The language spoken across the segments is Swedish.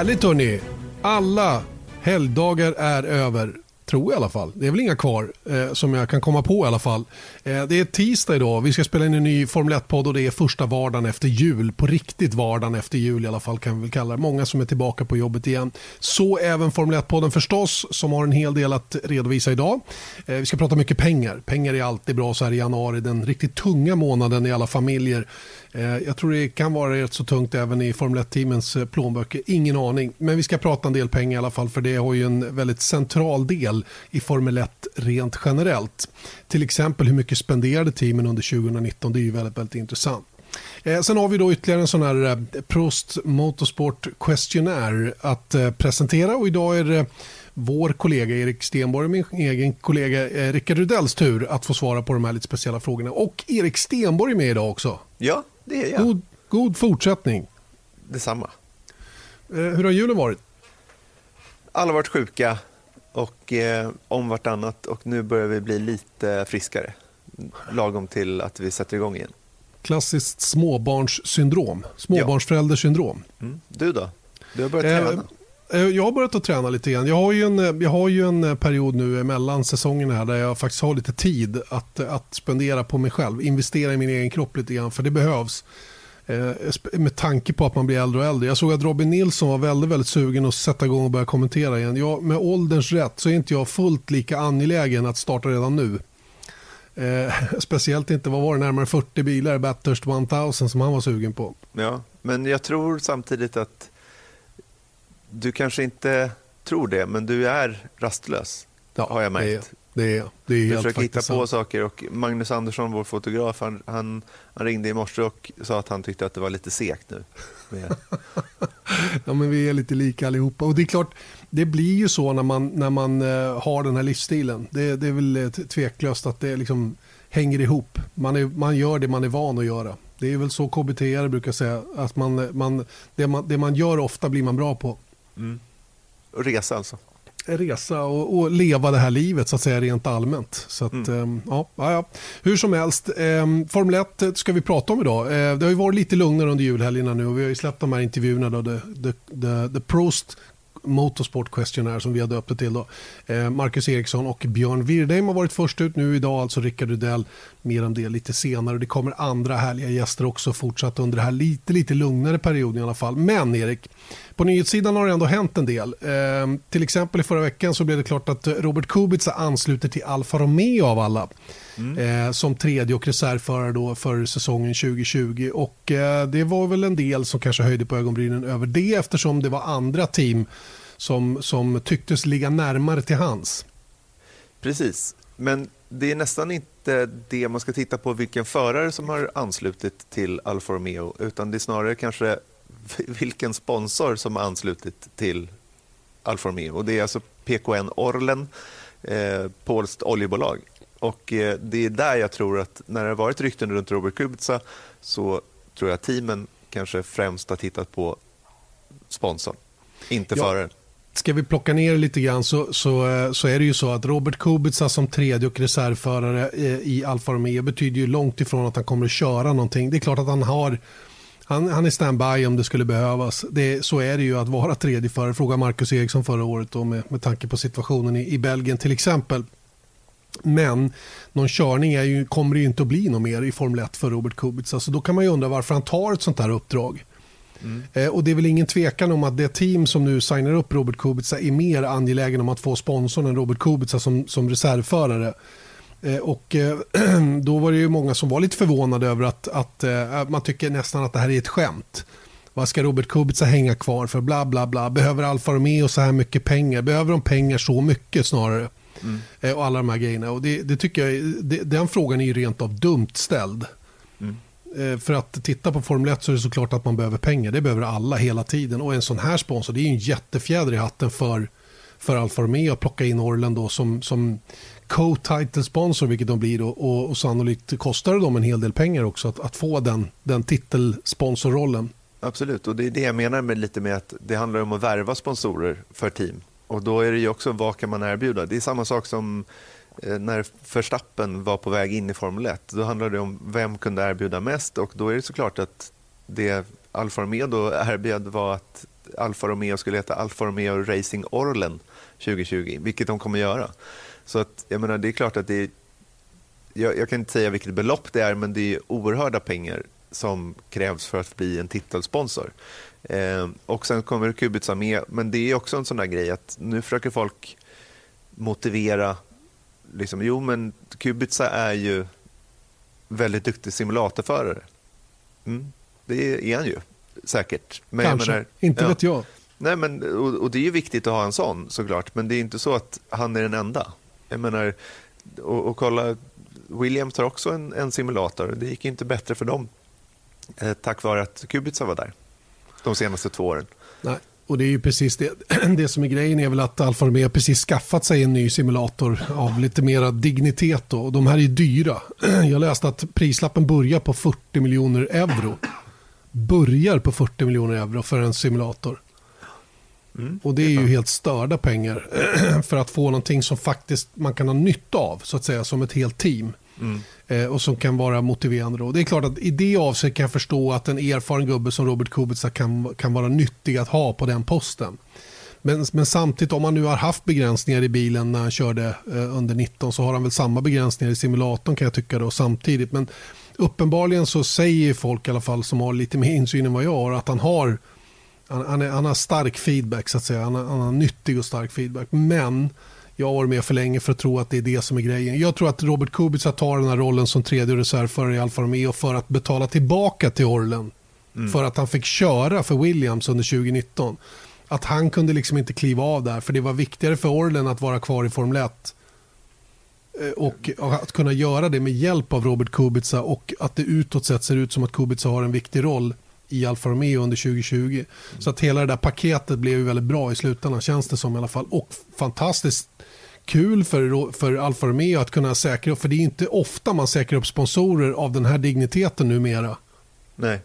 Härligt hörni. Alla helgdagar är över. Tror jag i alla fall. Det är väl inga kvar eh, som jag kan komma på i alla fall. Eh, det är tisdag idag. Vi ska spela in en ny Formel 1-podd och det är första vardagen efter jul. På riktigt vardagen efter jul i alla fall kan vi väl kalla det. Många som är tillbaka på jobbet igen. Så även Formel 1-podden förstås som har en hel del att redovisa idag. Eh, vi ska prata mycket pengar. Pengar är alltid bra så här i januari. Den riktigt tunga månaden i alla familjer. Eh, jag tror det kan vara rätt så tungt även i Formel 1-teamens eh, plånböcker. Ingen aning. Men vi ska prata en del pengar i alla fall för det har ju en väldigt central del i Formel 1 rent generellt. Till exempel hur mycket spenderade teamen under 2019. Det är ju väldigt, väldigt intressant. Eh, sen har vi då ytterligare en sån här eh, Prost Motorsport Questionnaire att eh, presentera och idag är det vår kollega Erik Stenborg och min egen kollega eh, Rickard Rudells tur att få svara på de här lite speciella frågorna. Och Erik Stenborg är med idag också. Ja, det är jag. God, god fortsättning. Detsamma. Eh, hur har julen varit? Alla varit sjuka och eh, om vartannat och nu börjar vi bli lite friskare. Lagom till att vi sätter igång igen. Klassiskt småbarnssyndrom. Småbarnsföräldersyndrom. Mm. Du då? Du har börjat träna? Eh, Eh, jag har börjat att träna lite grann. Jag har ju en, eh, jag har ju en eh, period nu mellan säsongerna här där jag faktiskt har lite tid att, att spendera på mig själv. Investera i min egen kropp lite grann, för det behövs. Eh, med tanke på att man blir äldre och äldre. Jag såg att Robin Nilsson var väldigt, väldigt sugen att sätta igång och börja kommentera igen. Jag, med ålderns rätt så är inte jag fullt lika angelägen att starta redan nu. Eh, speciellt inte, vad var det, närmare 40 bilar, i Bathurst 1000 som han var sugen på. Ja, men jag tror samtidigt att du kanske inte tror det, men du är rastlös. Ja, har jag märkt. Det är, det är du försöker hitta på saker och Magnus Andersson, vår fotograf, han, han, han, ringde i morse och sa att han tyckte att det var lite segt nu. ja, men vi är lite lika allihopa. Och det är klart, det blir ju så när man, när man uh, har den här livsstilen. Det, det är väl tveklöst att det liksom hänger ihop. Man, är, man gör det man är van att göra. Det är väl så KBT brukar säga, att man, man, det, man, det man gör ofta blir man bra på. Mm. Resa alltså? Resa och, och, leva det här livet så att säga rent allmänt. Så att, mm. um, ja, ja, Hur som helst, um, Formel 1 ska vi prata om idag. Uh, det har ju varit lite lugnare under julhelgerna nu och vi har ju släppt de här intervjuerna. Då, the, the, the, the Prost Motorsport Questionnaire som vi har döpt det till. Då. Eh, Marcus Eriksson och Björn Wirdheim har varit först ut nu idag, alltså Rickard Rudell. Mer om det lite senare. Det kommer andra härliga gäster också fortsatt under det här lite, lite lugnare perioden i alla fall. Men Erik, på nyhetssidan har det ändå hänt en del. Eh, till exempel i förra veckan så blev det klart att Robert Kubica ansluter till Alfa Romeo av alla. Mm. Eh, som tredje och reservförare då för säsongen 2020. Och eh, det var väl en del som kanske höjde på ögonbrynen över det eftersom det var andra team som, som tycktes ligga närmare till hans. Precis, men det är nästan inte det man ska titta på vilken förare som har anslutit till Alfa Romeo utan det är snarare kanske vilken sponsor som har anslutit till Alfa Romeo. Och det är alltså PKN Orlen, eh, polskt oljebolag. Och eh, Det är där jag tror att när det har varit rykten runt Robert Kubica så tror jag att teamen kanske främst har tittat på sponsorn, inte ja. föraren. Ska vi plocka ner lite grann så, så, eh, så är det ju så att Robert Kubica som tredje och reservförare eh, i Alfa Romeo betyder ju långt ifrån att han kommer att köra någonting. Det är klart att han har han, han är standby om det skulle behövas. Det, så är det ju att vara tredje förare. Fråga Marcus Eriksson förra året då med, med tanke på situationen i, i Belgien till exempel. Men någon körning är ju, kommer det ju inte att bli något mer i Formel 1 för Robert Kubica. Så då kan man ju undra varför han tar ett sånt här uppdrag. Mm. Eh, och Det är väl ingen tvekan om att det team som nu signar upp Robert Kubica är mer angelägen om att få sponsorn än Robert Kubica som, som reservförare. Eh, och eh, Då var det ju många som var lite förvånade över att, att eh, man tycker nästan att det här är ett skämt. Vad ska Robert Kubica hänga kvar för? Bla, bla, bla. Behöver Alfa Romeo så här mycket pengar? Behöver de pengar så mycket snarare? Mm. Och alla de här grejerna. Och det, det tycker jag, det, den frågan är ju rent av dumt ställd. Eh, för att titta på Formel 1 så är det såklart att man behöver pengar. Det behöver alla hela tiden. Och en sån här sponsor, det är ju en jättefjäder i hatten för, för Alfa Romeo att plocka in Orlen då som, som co-title sponsor, vilket de blir. Då, och, och sannolikt kostar det dem en hel del pengar också att, att få den, den titelsponsorrollen. Absolut, och det är det jag menar med lite med att det handlar om att värva sponsorer för team. Och då är det ju också vad kan man erbjuda. Det är samma sak som Eh, när Verstappen var på väg in i Formel 1. Då handlade det om vem kunde erbjuda mest och då är det såklart att det Alfa Romeo då erbjöd var att Alfa Romeo skulle heta Alfa Romeo Racing Orlen 2020, vilket de kommer göra. Så att, jag menar, det är klart att det är, jag, jag, kan inte säga vilket belopp det är, men det är oerhörda pengar som krävs för att bli en titelsponsor. Eh, och sen kommer Kubica med, men det är också en sån där grej att nu försöker folk motivera, liksom, jo men Kubica är ju väldigt duktig simulatorförare. Mm, det är han ju säkert. Men Kanske, menar, inte ja. vet jag. Nej, men, och, och, det är ju viktigt att ha en sån såklart, men det är inte så att han är den enda. Jag menar, och, och kolla, Williams har också en, en simulator. Det gick inte bättre för dem eh, tack vare att Kubica var där de senaste två åren. Nej. Och det är ju precis det. Det som är grejen är väl att Alfa Romeo precis skaffat sig en ny simulator av lite mera dignitet. Då. Och de här är dyra. Jag läste att prislappen börjar på 40 miljoner euro. Börjar på 40 miljoner euro för en simulator. Mm, och det är ju helt störda pengar för att få någonting som faktiskt man kan ha nytta av så att säga som ett helt team. Mm. Eh, och som kan vara motiverande. Då. Det är klart att i det avseendet kan jag förstå att en erfaren gubbe som Robert Kubica kan, kan vara nyttig att ha på den posten. Men, men samtidigt om han nu har haft begränsningar i bilen när han körde eh, under 19 så har han väl samma begränsningar i simulatorn kan jag tycka då samtidigt. Men uppenbarligen så säger folk i alla fall som har lite mer insyn än vad jag har att han har han, han, är, han har stark feedback så att säga. Han, han har nyttig och stark feedback. Men jag har varit med för länge för att tro att det är det som är grejen. Jag tror att Robert Kubica tar den här rollen som tredje reservförare i Alfa Romeo för att betala tillbaka till Orlen. Mm. För att han fick köra för Williams under 2019. Att han kunde liksom inte kliva av där för det var viktigare för Orlen att vara kvar i Formel 1. Eh, och att kunna göra det med hjälp av Robert Kubica och att det utåt sett ser ut som att Kubica har en viktig roll i Alfa Romeo under 2020. Mm. Så att hela det där paketet blev ju väldigt bra i slutändan känns det som i alla fall. Och fantastiskt kul för, för Alfa Romeo att kunna säkra upp, för det är inte ofta man säkrar upp sponsorer av den här digniteten numera. Nej,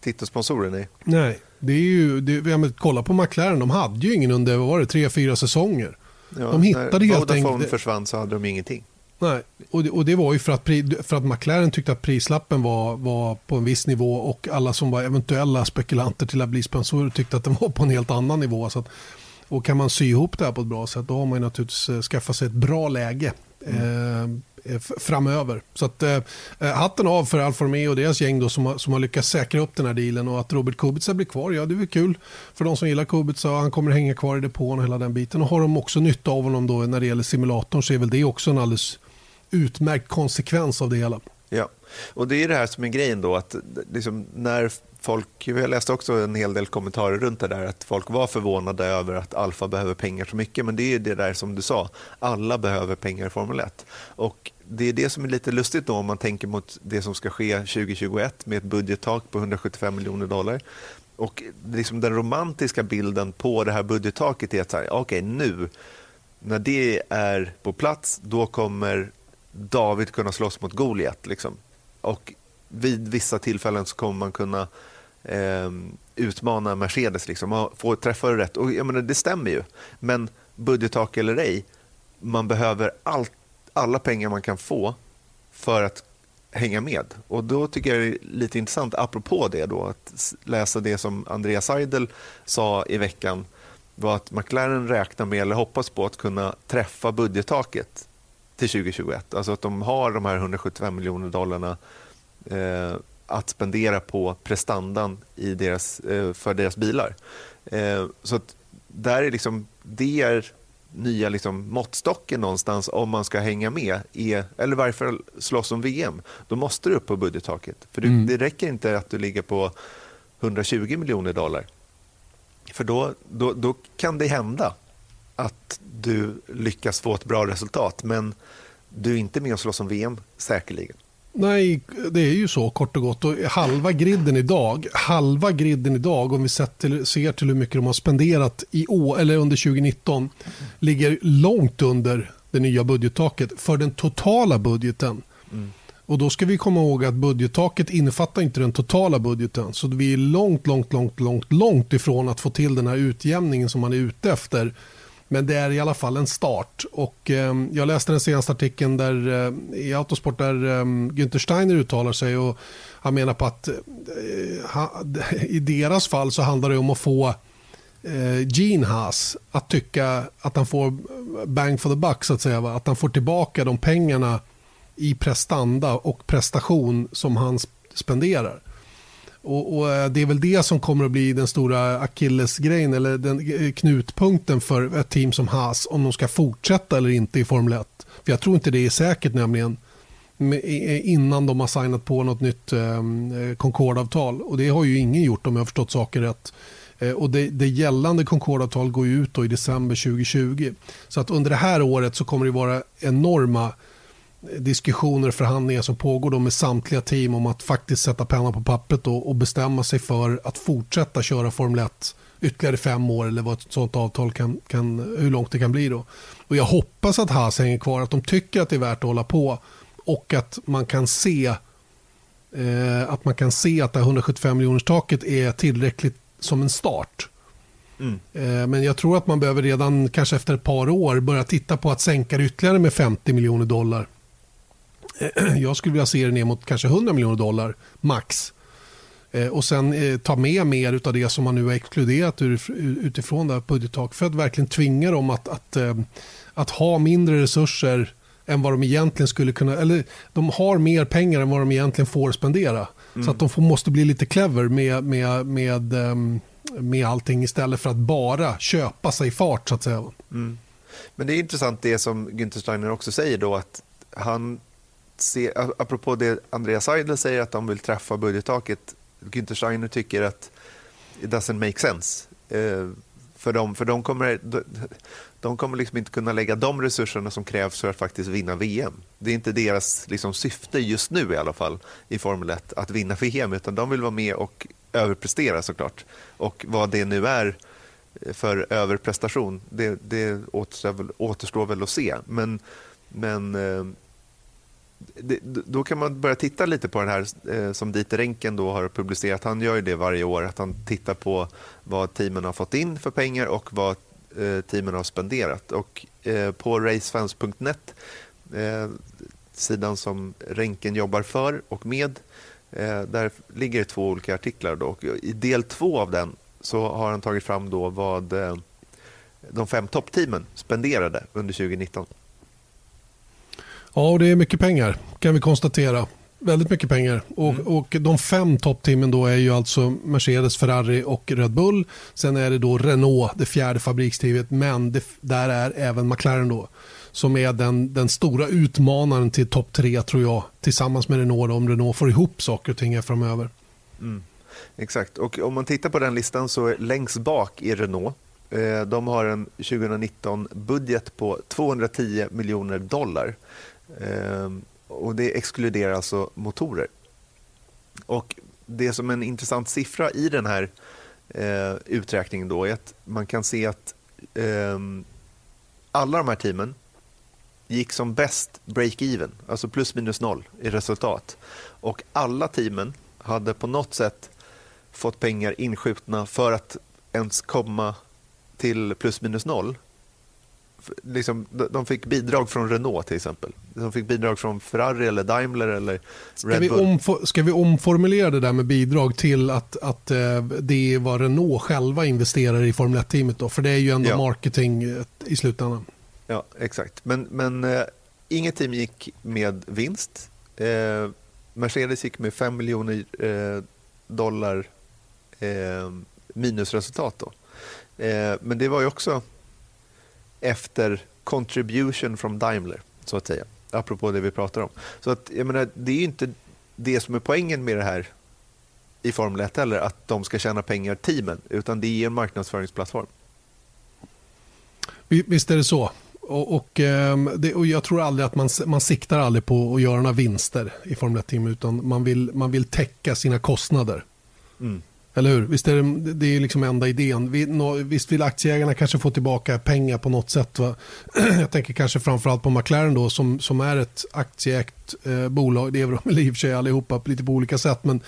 titelsponsorer nej. Nej, det är ju, det, ja, kolla på McLaren, de hade ju ingen under, vad var det, tre, fyra säsonger. Ja, de hittade när helt Vodafone enkelt... försvann så hade de ingenting. Nej, och det, och det var ju för att, för att McLaren tyckte att prislappen var, var på en viss nivå och alla som var eventuella spekulanter till att bli sponsorer tyckte att den var på en helt annan nivå. Så att, och kan man sy ihop det här på ett bra sätt då har man naturligtvis eh, skaffat sig ett bra läge. Mm. Eh, framöver. Så att, eh, eh, hatten av för Alfa Romeo och deras gäng då, som, har, som har lyckats säkra upp den här dealen och att Robert Kubica blir kvar, ja det är kul för de som gillar Kubica han kommer hänga kvar i depån och hela den biten och har de också nytta av honom då när det gäller simulatorn så är väl det också en alldeles utmärkt konsekvens av det hela. Ja, och det är det här som är grejen då att liksom, när folk, jag läste också en hel del kommentarer runt det där, att folk var förvånade över att Alfa behöver pengar så mycket. Men det är ju det där som du sa, alla behöver pengar i Formel 1. Och det är det som är lite lustigt då om man tänker mot det som ska ske 2021 med ett budgettak på 175 miljoner dollar. Och liksom den romantiska bilden på det här budgettaket är att okej okay, nu när det är på plats, då kommer David kunna slåss mot Goliat. Liksom. Och vid vissa tillfällen så kommer man kunna eh, utmana Mercedes liksom, och få träffa rätt. Och, jag menar, det stämmer ju, men budgettak eller ej, man behöver allt, alla pengar man kan få för att hänga med. Och Då tycker jag det är lite intressant, apropå det, då, att läsa det som Andreas Seidel sa i veckan var att McLaren räknar med, eller hoppas på, att kunna träffa budgettaket till 2021. Alltså att de har de här 175 miljoner dollarna eh, att spendera på prestandan i deras, eh, för deras bilar. Eh, så där är liksom, det är nya liksom måttstocken någonstans om man ska hänga med, är, eller varför slåss om VM. Då måste du upp på budgettaket. För du, mm. det räcker inte att du ligger på 120 miljoner dollar. För då, då, då kan det hända att du lyckas få ett bra resultat, men du är inte med och slåss om VM, säkerligen. Nej, det är ju så kort och gott. Och halva griden idag, halva griden idag om vi till, ser till hur mycket de har spenderat i år, eller under 2019 ligger långt under det nya budgettaket för den totala budgeten. Mm. Och Då ska vi komma ihåg att budgettaket innefattar inte den totala budgeten. Så vi är långt, långt, långt, långt, långt ifrån att få till den här utjämningen som man är ute efter. Men det är i alla fall en start. Och, eh, jag läste den senaste artikeln där, eh, i Autosport där eh, Günther Steiner uttalar sig. och Han menar på att eh, ha, i deras fall så handlar det om att få eh, Gene Haas att tycka att han får bang for the buck. Så att, säga, va? att han får tillbaka de pengarna i prestanda och prestation som han spenderar. Och, och, eh, Det är väl det som kommer att bli den stora akillesgrejen eller den eh, knutpunkten för ett team som Haas om de ska fortsätta eller inte i Formel 1. För Jag tror inte det är säkert nämligen eh, innan de har signat på något nytt Concordavtal. Concorde-avtal. Och det har ju ingen gjort om jag har förstått saker rätt. Och det, det gällande Concordavtal går ut i december 2020. Så att under det här året så kommer det vara enorma diskussioner och förhandlingar som pågår då med samtliga team om att faktiskt sätta pennan på pappret och, bestämma sig för att fortsätta köra Formel 1 ytterligare fem år eller vad ett sånt avtal kan, kan, hur långt det kan bli. Då. Och jag hoppas att Haas hänger kvar, att de tycker att det är värt att hålla på och att man kan se eh, att man kan se att det 175 miljoners taket är tillräckligt som en start. Mm. Eh, men jag tror att man behöver redan kanske efter ett par år börja titta på att sänka det ytterligare med 50 miljoner dollar. Jag skulle vilja se det ner mot kanske 100 miljoner dollar max. Eh, och sen eh, ta med mer av det som man nu har exkluderat utifrån det här budgettaket för att verkligen tvinga dem att, att, eh, att ha mindre resurser än vad de egentligen skulle kunna, eller de har mer pengar än vad de egentligen får spendera. Mm. Så att de får, måste bli lite clever med, med, med, med allting istället för att bara köpa sig fart så att säga. Mm. Men det är intressant det som Günther Steiner också säger då att han se, apropå det Andreas Seidel säger att de vill träffa budgettaket, Günther Steiner tycker att it doesn't make sense. Eh, för de, för de kommer, de, de kommer liksom inte kunna lägga de resurserna som krävs för att faktiskt vinna VM. Det är inte deras liksom, syfte just nu i alla fall i Formel 1 att vinna VM, utan de vill vara med och överprestera såklart. Och vad det nu är eh, för överprestation, det, det återstår, väl, återstår väl att se. Men, men eh, det, då kan man börja titta lite på den här eh, som Dieter Renken då har publicerat. Han gör ju det varje år, att han tittar på vad teamen har fått in för pengar och vad eh, teamen har spenderat. Och eh, på racefans.net, sidan som Renken jobbar för och med, där ligger det två olika artiklar. Då. Och I del två av den så har han tagit fram då vad de fem toppteamen spenderade under 2019. Ja, det är mycket pengar kan vi konstatera. Väldigt mycket pengar. Och, mm. och De fem toppteamen då är ju alltså Mercedes, Ferrari och Red Bull. Sen är det då Renault, det fjärde fabriksteamet. Men det, där är även McLaren då. Som är den, den stora utmanaren till topp tre tror jag. Tillsammans med Renault då, om Renault får ihop saker och ting framöver. Mm. Exakt, och om man tittar på den listan så är längst bak i Renault. Eh, de har en 2019-budget på 210 miljoner dollar. Ehm, och Det exkluderar alltså motorer. Och Det som är en intressant siffra i den här eh, uträkningen då är att man kan se att eh, alla de här teamen gick som bäst break-even, alltså plus minus noll i resultat. Och alla teamen hade på något sätt fått pengar inskjutna för att ens komma till plus minus noll liksom, de fick bidrag från Renault till exempel. De fick bidrag från Ferrari eller Daimler eller ska Red Bull. Vi ska vi omformulera det där med bidrag till att, att eh, det är vad Renault själva investerar i Formel 1-teamet För det är ju ändå ja. marketing eh, i slutändan. Ja, exakt. Men, men eh, inget team gick med vinst. Eh, Mercedes gick med 5 miljoner eh, dollar eh, minusresultat. Då. men det var ju också efter contribution from Daimler, så att säga. Apropå det vi pratar om. Så att, jag menar, det är inte det som är poängen med det här i Formel 1 heller, att de ska tjäna pengar, teamen, utan det är en marknadsföringsplattform. Visst är det så. Och, och, ehm, det, och jag tror aldrig att man, man siktar aldrig på att göra några vinster i Formel 1-team utan man vill, man vill täcka sina kostnader. Mm. Eller hur? Visst är det, det är liksom enda idén. Visst vill aktieägarna kanske få tillbaka pengar på något sätt. Va? Jag tänker kanske framförallt på McLaren då som, som är ett aktieägt eh, bolag. Det är de i och för sig allihopa lite på olika sätt. Men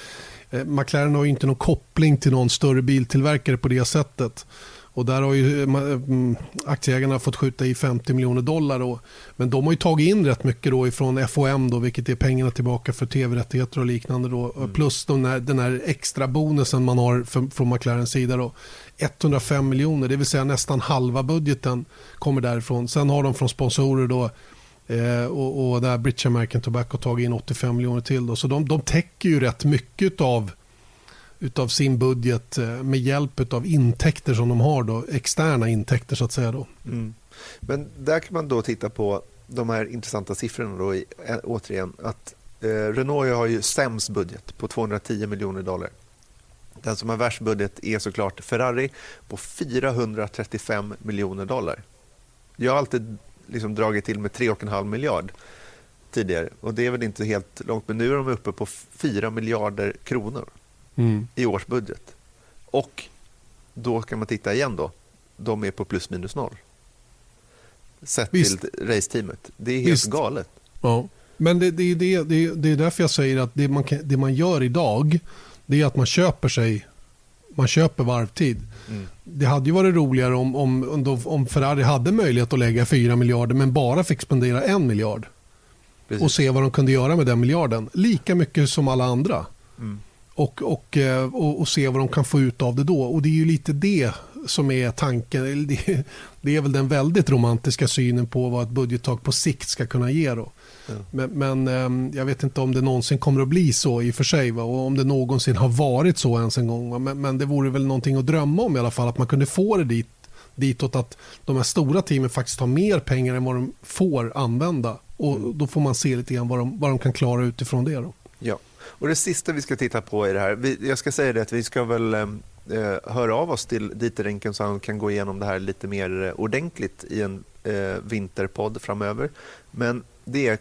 eh, McLaren har ju inte någon koppling till någon större biltillverkare på det sättet. Och där har ju eh, mm, aktieägarna fått skjuta i 50 miljoner dollar. Då. Men de har ju tagit in rätt mycket då ifrån FOM, då, vilket är pengarna tillbaka för tv-rättigheter och liknande. Då. Mm. Plus den här, den här extra bonusen man har för, från McLarens sida. Då. 105 miljoner, det vill säga nästan halva budgeten kommer därifrån. Sen har de från sponsorer då Eh, och, och där British American Tobacco tagit in 85 miljoner till. Då. Så de, de täcker ju rätt mycket av utav sin budget eh, med hjälp av intäkter som de har, då, externa intäkter så att säga. Då. Mm. Men där kan man då titta på de här intressanta siffrorna då, i, eh, återigen. Att eh, Renault har ju sämst budget på 210 miljoner dollar. Den som har värst budget är såklart Ferrari på 435 miljoner dollar. Jag har alltid liksom dragit till med 3,5 miljard tidigare och det är väl inte helt långt men nu är de uppe på 4 miljarder kronor mm. i årsbudget. Och då kan man titta igen då. De är på plus minus noll. Sett Visst. till raceteamet. Det är helt Visst. galet. Ja. Men det, det, det, det, det är därför jag säger att det man, det man gör idag det är att man köper sig man köper varvtid. Mm. Det hade ju varit roligare om, om, om Ferrari hade möjlighet att lägga 4 miljarder men bara fick spendera en miljard. Precis. Och se vad de kunde göra med den miljarden. Lika mycket som alla andra. Mm och, och, eh, och, och, se vad de kan få ut av det då. Och det är ju lite det som är tanken. Det, det är väl den väldigt romantiska synen på vad ett budgettak på sikt ska kunna ge. Då. Ja. Men, men, ehm, jag vet inte om det någonsin kommer att bli så i och för sig. Va? Och om det någonsin har varit så ens en gång. Men, men, det vore väl någonting att drömma om i alla fall. Att man kunde få det dit, ditåt att de här stora teamen faktiskt har mer pengar än vad de får använda. Och mm. då får man se lite grann vad de, vad de kan klara utifrån det. Då. Ja. Och Det sista vi ska titta på i det här, vi, jag ska säga det att vi ska väl eh, eh höra av oss till Dieter Renken så han kan gå igenom det här lite mer eh, ordentligt i en eh, vinterpodd framöver. Men det är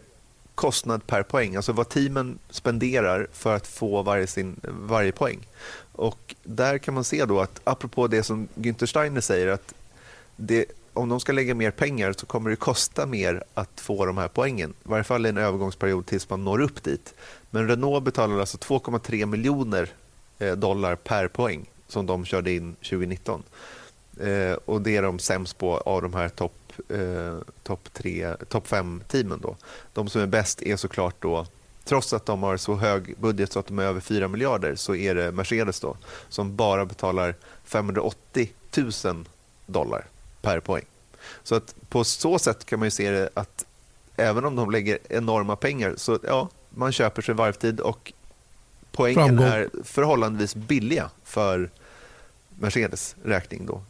kostnad per poäng, alltså vad teamen spenderar för att få varje, sin, varje poäng. Och Där kan man se då att, apropå det som Günther Steiner säger, att det, om de ska lägga mer pengar så kommer det kosta mer att få de här poängen. I varje fall i en övergångsperiod tills man når upp dit. Men Renault betalar alltså 2,3 miljoner eh, dollar per poäng som de körde in 2019. Eh, och Det är de sämst på av de här topp eh, top top fem teamen. Då. De som är bäst är såklart då Trots att de har så hög budget så att de är över 4 miljarder så är det Mercedes då, som bara betalar 580 000 dollar per poäng. Så att på så sätt kan man ju se det att även om de lägger enorma pengar så ja, man köper sig varvtid och poängen Framgång. är förhållandevis billiga för Mercedes räkning då,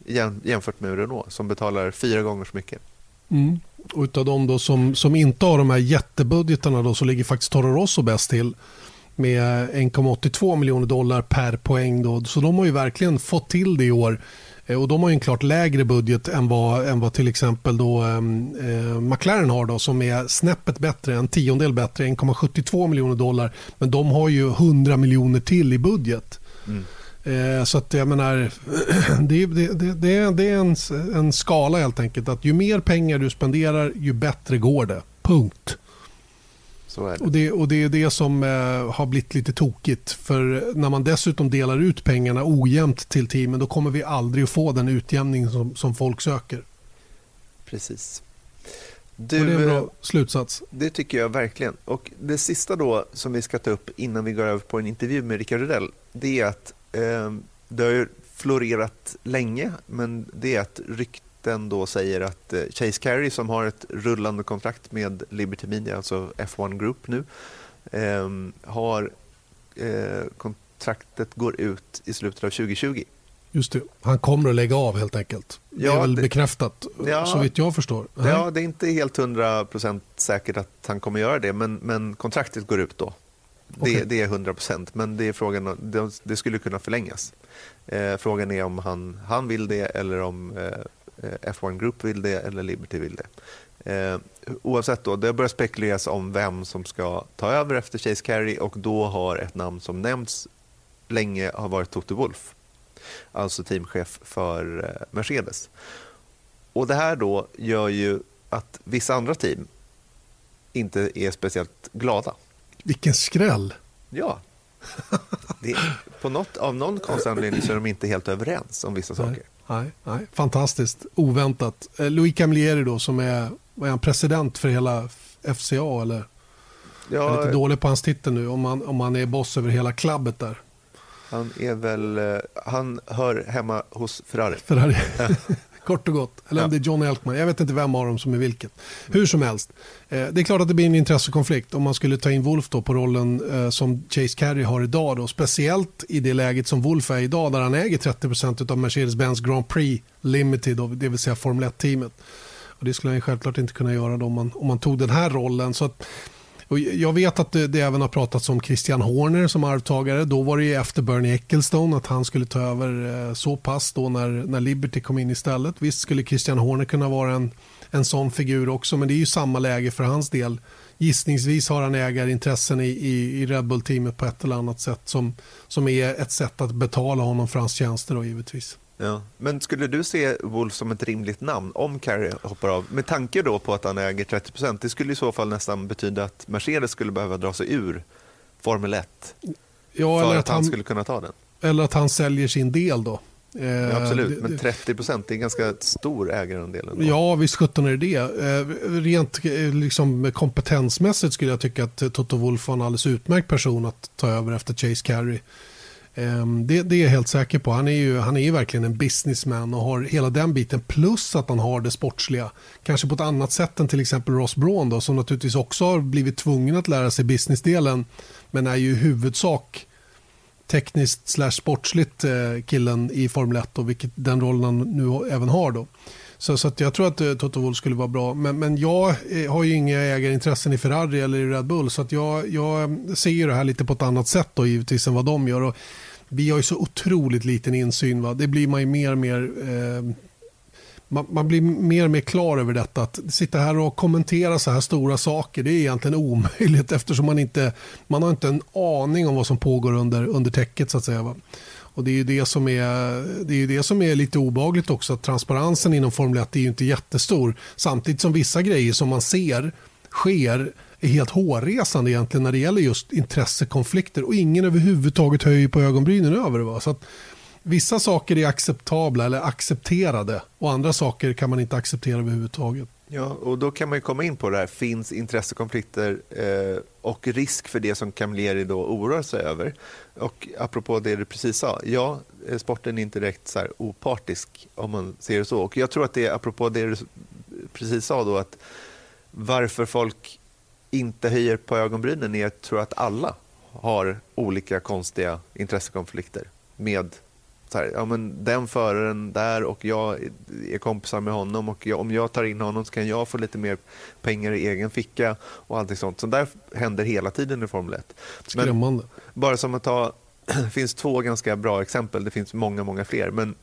jämfört med Renault som betalar fyra gånger så mycket. Mm. Och utav de då som, som inte har de här jättebudgetarna då, så ligger faktiskt Toro Rosso bäst till med 1,82 miljoner dollar per poäng. Då. Så de har ju verkligen fått till det i år och de har en klart lägre budget än vad, än vad till exempel då, ehm, eh, McLaren har då, som är snäppet bättre, en tiondel bättre, 1,72 miljoner dollar. Men de har ju 100 miljoner till i budget. Mm. Eh, så att jag menar, det, det, det, det är en, en skala helt enkelt. Att ju mer pengar du spenderar, ju bättre går det. Punkt. Det. Och, det, och det är det som eh, har blivit lite tokigt. För när man dessutom delar ut pengarna ojämnt till teamen då kommer vi aldrig att få den utjämning som, som folk söker. Precis. Du, och det är en bra eh, slutsats. Det tycker jag verkligen. Och Det sista då som vi ska ta upp innan vi går över på en intervju med Rickard Rydell det är att eh, det har florerat länge men det är att rykt rykten då säger att eh, Chase Carey som har ett rullande kontrakt med Liberty Media, alltså F1 Group nu, ehm, har eh, kontraktet går ut i slutet av 2020. Just det, han kommer att lägga av helt enkelt. Det ja, är väl det, bekräftat ja, så vitt jag förstår. Ja, det är inte helt hundra procent säkert att han kommer göra det, men, men kontraktet går ut då. Okay. Det, det, är 100 procent, men det, är frågan, det, det skulle kunna förlängas. Eh, frågan är om han, han vill det eller om eh, eh, F1 Group vill det eller Liberty vill det. Eh, oavsett, då, det börjar spekuleras om vem som ska ta över efter Chase Carey och då har ett namn som nämnts länge har varit Toto Wolff, alltså teamchef för eh, Mercedes. Och Det här då gör ju att vissa andra team inte är speciellt glada. Vilken skräll! Ja. Det, på något, av någon konstig anledning så är de inte helt överens om vissa saker. Nej, nej, fantastiskt. Oväntat. Eh, Louis Camilleri då som är, vad är han, president för hela FCA eller? Ja, jag är lite dålig på hans titel nu om han, om han är boss över hela klubbet där. Han är väl, eh, han hör hemma hos Ferrari. Ferrari. Kort och gott. Eller om det är John Elkman. Jag vet inte vem av dem som är vilket. Hur som helst. Eh, det är klart att det blir en intressekonflikt om man skulle ta in Wolf då på rollen eh, som Chase Carey har idag. Då. Speciellt i det läget som Wolf är idag där han äger 30% av Mercedes-Benz Grand Prix Limited, det vill säga Formel 1-teamet. det skulle han självklart inte kunna göra om man, om man tog den här rollen. Så att, och jag vet att det, det, även har pratats om Christian Horner som arvtagare. Då var det efter Bernie Ecclestone att han skulle ta över eh, så pass då när, när Liberty kom in istället. Visst skulle Christian Horner kunna vara en, en sån figur också men det är ju samma läge för hans del. Gissningsvis har han ägarintressen i, i, i Red Bull-teamet på ett eller annat sätt som, som är ett sätt att betala honom för hans tjänster då givetvis. Ja. Men skulle du se Wolf som ett rimligt namn om Carey hoppar av? Med tanke då på att han äger 30 procent. Det skulle i så fall nästan betyda att Mercedes skulle behöva dra sig ur Formel 1 ja, för att, att han, han, skulle kunna ta den. Eller att han säljer sin del då. Ja, eh, absolut, men 30 procent är en ganska stor ägarandel. Ändå. Ja, visst sjutton är det. Eh, rent eh, liksom, kompetensmässigt skulle jag tycka att Toto Wolff var en alldeles utmärkt person att ta över efter Chase Carey. Ehm, det, det, är jag helt säker på. Han är, ju, han är ju verkligen en businessman och har hela den biten plus att han har det sportsliga. Kanske på ett annat sätt än till exempel Ross Braun då, som naturligtvis också har blivit tvungen att lära sig businessdelen men är ju i huvudsak tekniskt slash sportsligt eh, killen i Formel 1 och vilket den rollen han nu även har. Då. Så, så jag tror att uh, Toto Wolff skulle vara bra. Men, men jag eh, har ju inga ägarintressen i Ferrari eller i Red Bull. Så att jag, jag ser ju det här lite på ett annat sätt då, givetvis än vad de gör. Och vi har ju så otroligt liten insyn. Va? Det blir man ju mer och mer... Eh, man, man, blir mer och mer klar över detta. Att sitta här och kommentera så här stora saker det är egentligen omöjligt eftersom man inte man har inte en aning om vad som pågår under, under täcket. Så att säga, va? Och det är ju det som är, det är, det som är lite obagligt också. Att transparensen inom Formel 1 är ju inte jättestor. Samtidigt som vissa grejer som man ser sker är helt hårresande egentligen när det gäller just intressekonflikter och ingen överhuvudtaget höjer på ögonbrynen över det. Va? Så att vissa saker är acceptabla eller accepterade och andra saker kan man inte acceptera överhuvudtaget. Ja, och då kan man komma in på det här, finns intressekonflikter eh, och risk för det som Camilleri då oroar sig över. Och apropå det du precis sa, ja, eh, sporten är inte direkt så här opartisk om man ser det så. Och jag tror att det är apropå det du precis sa då, att varför folk inte höjer på ögonbrynen är, att jag tror att alla har olika konstiga intressekonflikter med här, ja, men den föraren där och jag är kompisar med honom och jag, om jag tar in honom så kan jag få lite mer pengar i egen ficka och allting sånt. Så där händer hela tiden i Formel 1. Skrämmande. bara som att ta, det finns två ganska bra exempel, det finns många, många fler, men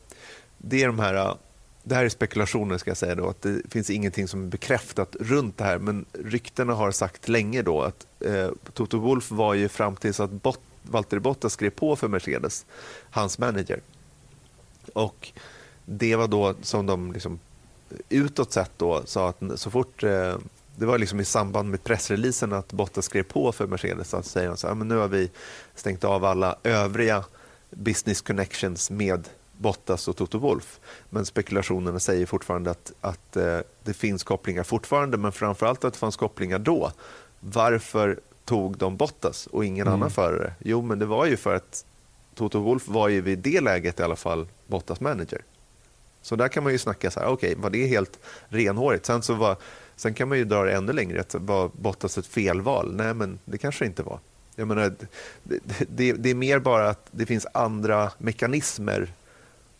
det är de här det här är spekulationer ska jag säga då, att det finns ingenting som är bekräftat runt det här, men ryktena har sagt länge då att eh, Toto Wolf var ju fram tills att Bot Valtteri Bottas skrev på för Mercedes, hans manager. Och det var då som de liksom utåt sett då sa att så fort eh, det var liksom i samband med pressreleasen att Bottas skrev på för Mercedes säger de så här, men nu har vi stängt av alla övriga business connections med Bottas och Toto Wolf. Men spekulationerna säger fortfarande att, att eh, det finns kopplingar fortfarande, men framförallt att det fanns kopplingar då. Varför tog de Bottas och ingen mm. annan förare? Jo, men det var ju för att Toto Wolf var ju vid det läget i alla fall Bottas manager. Så där kan man ju snacka så här, okej, okay, var det helt renhårigt? Sen, så var, sen kan man ju dra det ännu längre, att var Bottas ett felval? Nej, men det kanske inte var. Jag menar, det, det, det är mer bara att det finns andra mekanismer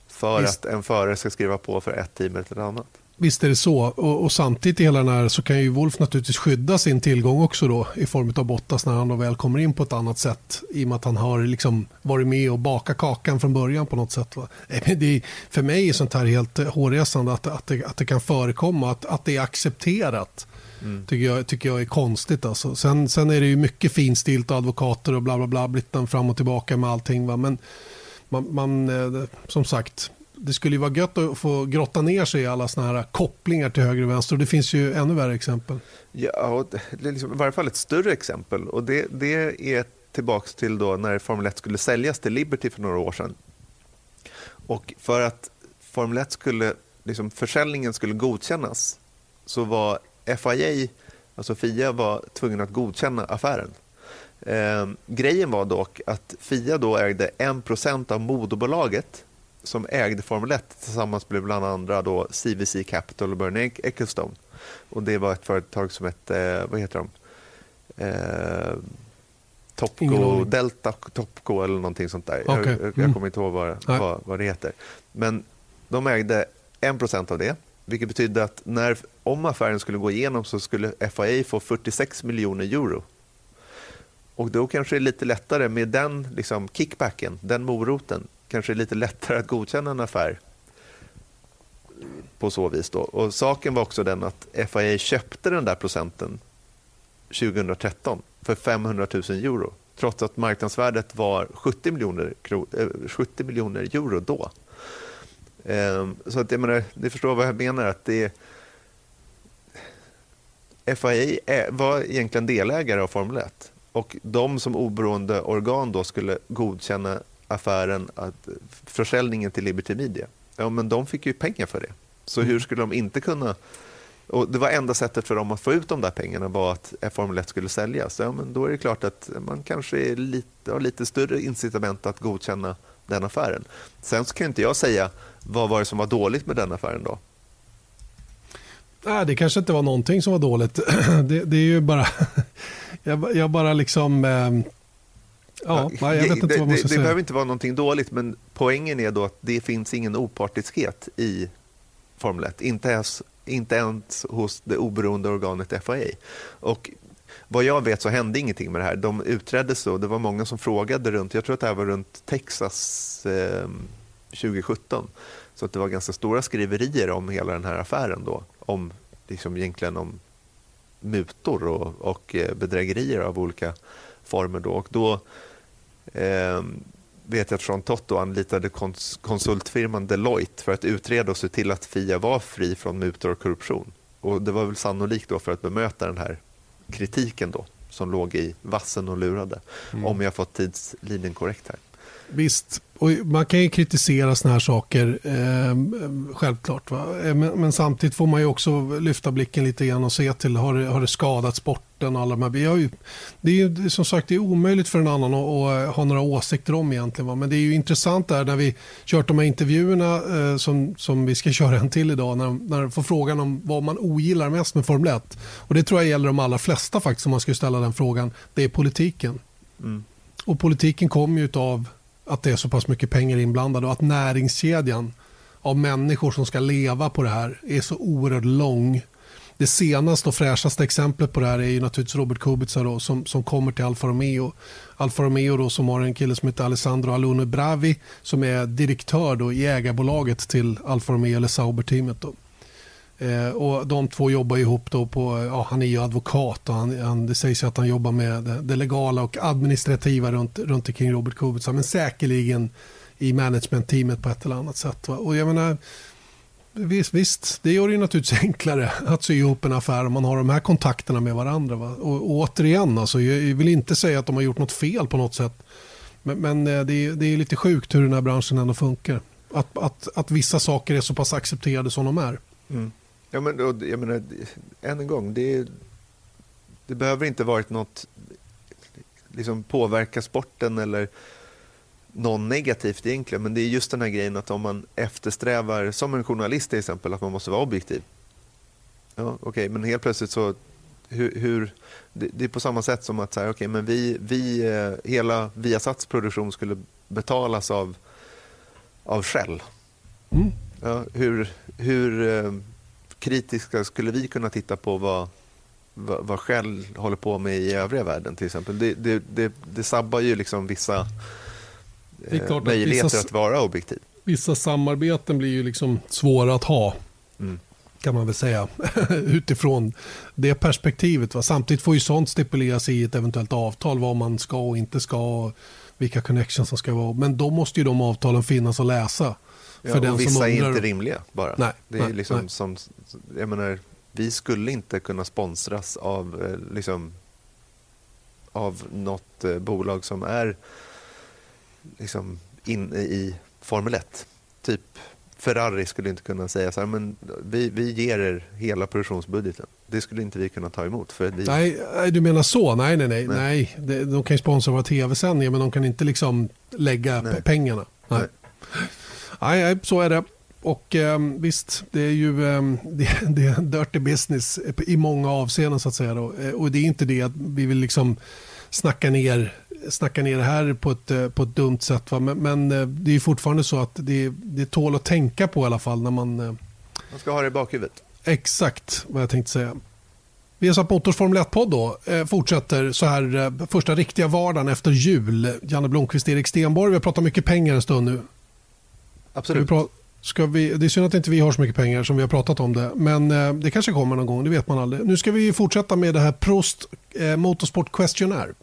för Visst. att en förare ska skriva på för ett team eller ett annat. Visst är det så. Och, och, samtidigt i hela den här så kan ju Wolf naturligtvis skydda sin tillgång också då i form av Bottas när han då väl kommer in på ett annat sätt i och med att han har liksom varit med och bakat kakan från början på något sätt. Va? Det, för mig är sånt här helt hårresande att, att, det, att det kan förekomma, att, att det är accepterat. Mm. Tycker, jag, tycker jag är konstigt. Alltså. Sen, sen är det ju mycket finstilt och advokater och bla bla bla, Brittan fram och tillbaka med allting. Va? Men man, man, eh, som sagt, det skulle ju vara gött att få grotta ner sig i alla såna här kopplingar till höger och vänster. Och det finns ju ännu värre exempel. Ja, det är liksom, i varje fall ett större exempel. Och det, det är tillbaka till då när Formel 1 skulle säljas till Liberty för några år sedan. Och för att Formel 1 skulle, liksom, försäljningen skulle godkännas så var FIA, alltså FIA, var tvungen att godkänna affären. Eh, grejen var dock att FIA då ägde 1% av moderbolaget som ägde Formel 1 tillsammans med bland andra då CVC Capital och Bernie Ecclestone. Och det var ett företag som hette, vad heter de? Eh, Topco, Delta Topco eller någonting sånt där. Okay. Jag, jag, mm. kommer inte ihåg vad, vad, vad, det heter. Men de ägde 1% av det, vilket betydde att när, om affären skulle gå igenom så skulle FIA få 46 miljoner euro. Och då kanske det är lite lättare med den liksom, kickbacken, den moroten, kanske är lite lättare att godkänna en affär på så vis. Då. Och saken var också den att FIA köpte den där procenten 2013 för 500 000 euro trots att marknadsvärdet var 70 miljoner, 70 eh, miljoner euro då. Ehm, så att jag menar, ni förstår vad jag menar. att det FIA var egentligen delägare av Formel 1 och de som oberoende organ då skulle godkänna affären, att försäljningen till Liberty Media, ja, men de fick ju pengar för det. Så hur skulle de inte kunna... Och det var enda sättet för dem att få ut de där pengarna var att Formel 1 skulle säljas. Ja, men då är det klart att man kanske är lite, har lite större incitament att godkänna den affären. Sen så kan inte jag säga vad var det som var dåligt med den affären då. Nej, det kanske inte var någonting som var dåligt. Det, det är ju bara... Jag, jag bara liksom... Eh Ja, jag vet inte det, vad man ska det, det behöver inte vara någonting dåligt, men poängen är då att det finns ingen opartiskhet i Formel 1. Inte ens, inte ens hos det oberoende organet FIA. Och vad jag vet så hände ingenting med det här. De utreddes så. Det var många som frågade runt, jag tror att det här var runt Texas eh, 2017. Så att det var ganska stora skriverier om hela den här affären då. Om, liksom egentligen om mutor och, och eh, bedrägerier av olika former. Då. Och då eh, vet jag att Jean Totto anlitade kons konsultfirman Deloitte för att utreda och se till att Fia var fri från mutor och korruption. Och Det var väl sannolikt då för att bemöta den här kritiken då som låg i vassen och lurade. Mm. Om jag fått tidslinjen korrekt här. Visst, och man kan ju kritisera såna här saker, eh, självklart. Eh, men, men, samtidigt får man ju också lyfta blicken lite grann och se till, har det, har det skadat sporten? Och alla de här, ju, det är ju som sagt det är omöjligt för en annan att, att ha några åsikter om egentligen. Va? Men det är ju intressant där när vi kört de här intervjuerna eh, som, som vi ska köra en till idag, när, när får frågan om vad man ogillar mest med Formel 1. Och det tror jag gäller de allra flesta faktiskt, om man ska ställa den frågan. Det är politiken. Mm. Och politiken kommer ju av att det är så pass mycket pengar inblandade och att näringskedjan av människor som ska leva på det här är så oerhört lång. Det senaste och fräschaste exemplet på det här är ju naturligtvis Robert Kubica då, som, som kommer till Alfa Romeo. Alfa Romeo då, som har en kille som heter Alessandro Alune Bravi som är direktör då i ägarbolaget till Alfa Romeo eller Sauber-teamet. Eh, och de två jobbar ihop då på, ja, han är ju advokat och han, han, det sägs att han jobbar med det, det legala och administrativa runt, runt omkring Robert Kubica men säkerligen i managementteamet på ett eller annat sätt. Va? Och jag menar, visst, visst, det gör det ju naturligtvis enklare att sy ihop en affär om man har de här kontakterna med varandra. Va? Och, och återigen, alltså, jag vill inte säga att de har gjort något fel på något sätt. Men, men eh, det, är, det är lite sjukt hur den här branschen ändå funkar. Att, att, att vissa saker är så pass accepterade som de är. Mm. Ja, men, jag menar, än en gång, det, det behöver inte varit något liksom påverka sporten eller någon negativt egentligen, men det är just den här grejen att om man eftersträvar, som en journalist till exempel, att man måste vara objektiv. Ja, Okej, okay, men helt plötsligt så, hur, hur det, det, är på samma sätt som att säga, okay, men vi, vi, eh, hela Viasats produktion skulle betalas av, av Shell. Mm. Ja, hur, hur eh, kritiska skulle vi kunna titta på vad, vad, vad Shell håller på med i övriga världen till exempel. Det, det, det, det sabbar ju liksom vissa eh, möjligheter vissa, att vara objektiv. Vissa samarbeten blir ju liksom svåra att ha. Mm. Kan man väl säga. Utifrån det perspektivet. Va? Samtidigt får ju sånt stipuleras i ett eventuellt avtal. Vad man ska och inte ska. Vilka connections som ska vara. Men då måste ju de avtalen finnas att läsa. För ja, den och vissa som undrar... är inte rimliga bara. Nej, det är nej, liksom nej. Som, jag menar, vi skulle inte kunna sponsras av, eh, liksom, av något eh, bolag som är liksom, inne i Formel 1. Typ Ferrari skulle inte kunna säga så här, men vi, vi ger er hela produktionsbudgeten. Det skulle inte vi kunna ta emot. För vi... nej, du menar så? Nej, nej, nej. nej. nej. De kan ju sponsra våra tv-sändningar men de kan inte liksom lägga pengarna. Nej. nej. Nej. så är det. Och eh, visst, det är ju eh, det, det är dirty business i många avseenden så att säga. Då. Eh, och det är inte det att vi vill liksom snacka ner, snacka ner det här på ett, eh, på ett dumt sätt. Va? Men, men eh, det är fortfarande så att det, det tål att tänka på i alla fall när man... Man ska ha det i bakhuvudet. Exakt vad jag tänkte säga. Vesat Motors Formel 1-podd då eh, fortsätter så här eh, första riktiga vardagen efter jul. Janne Blomqvist, Erik Stenborg. Vi har pratat mycket pengar en stund nu. Absolut. Ska vi, det är synd att inte vi har så mycket pengar som vi har pratat om det. Men eh, det kanske kommer någon gång, det vet man aldrig. Nu ska vi fortsätta med det här Prost eh, Motorsport Questionnaire.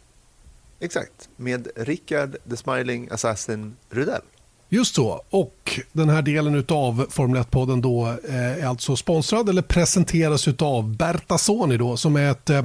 Exakt, med Rickard the Smiling Assassin Rudell. Just så, och den här delen av Formel 1-podden då eh, är alltså sponsrad eller presenteras av Berta Soni då som är ett eh,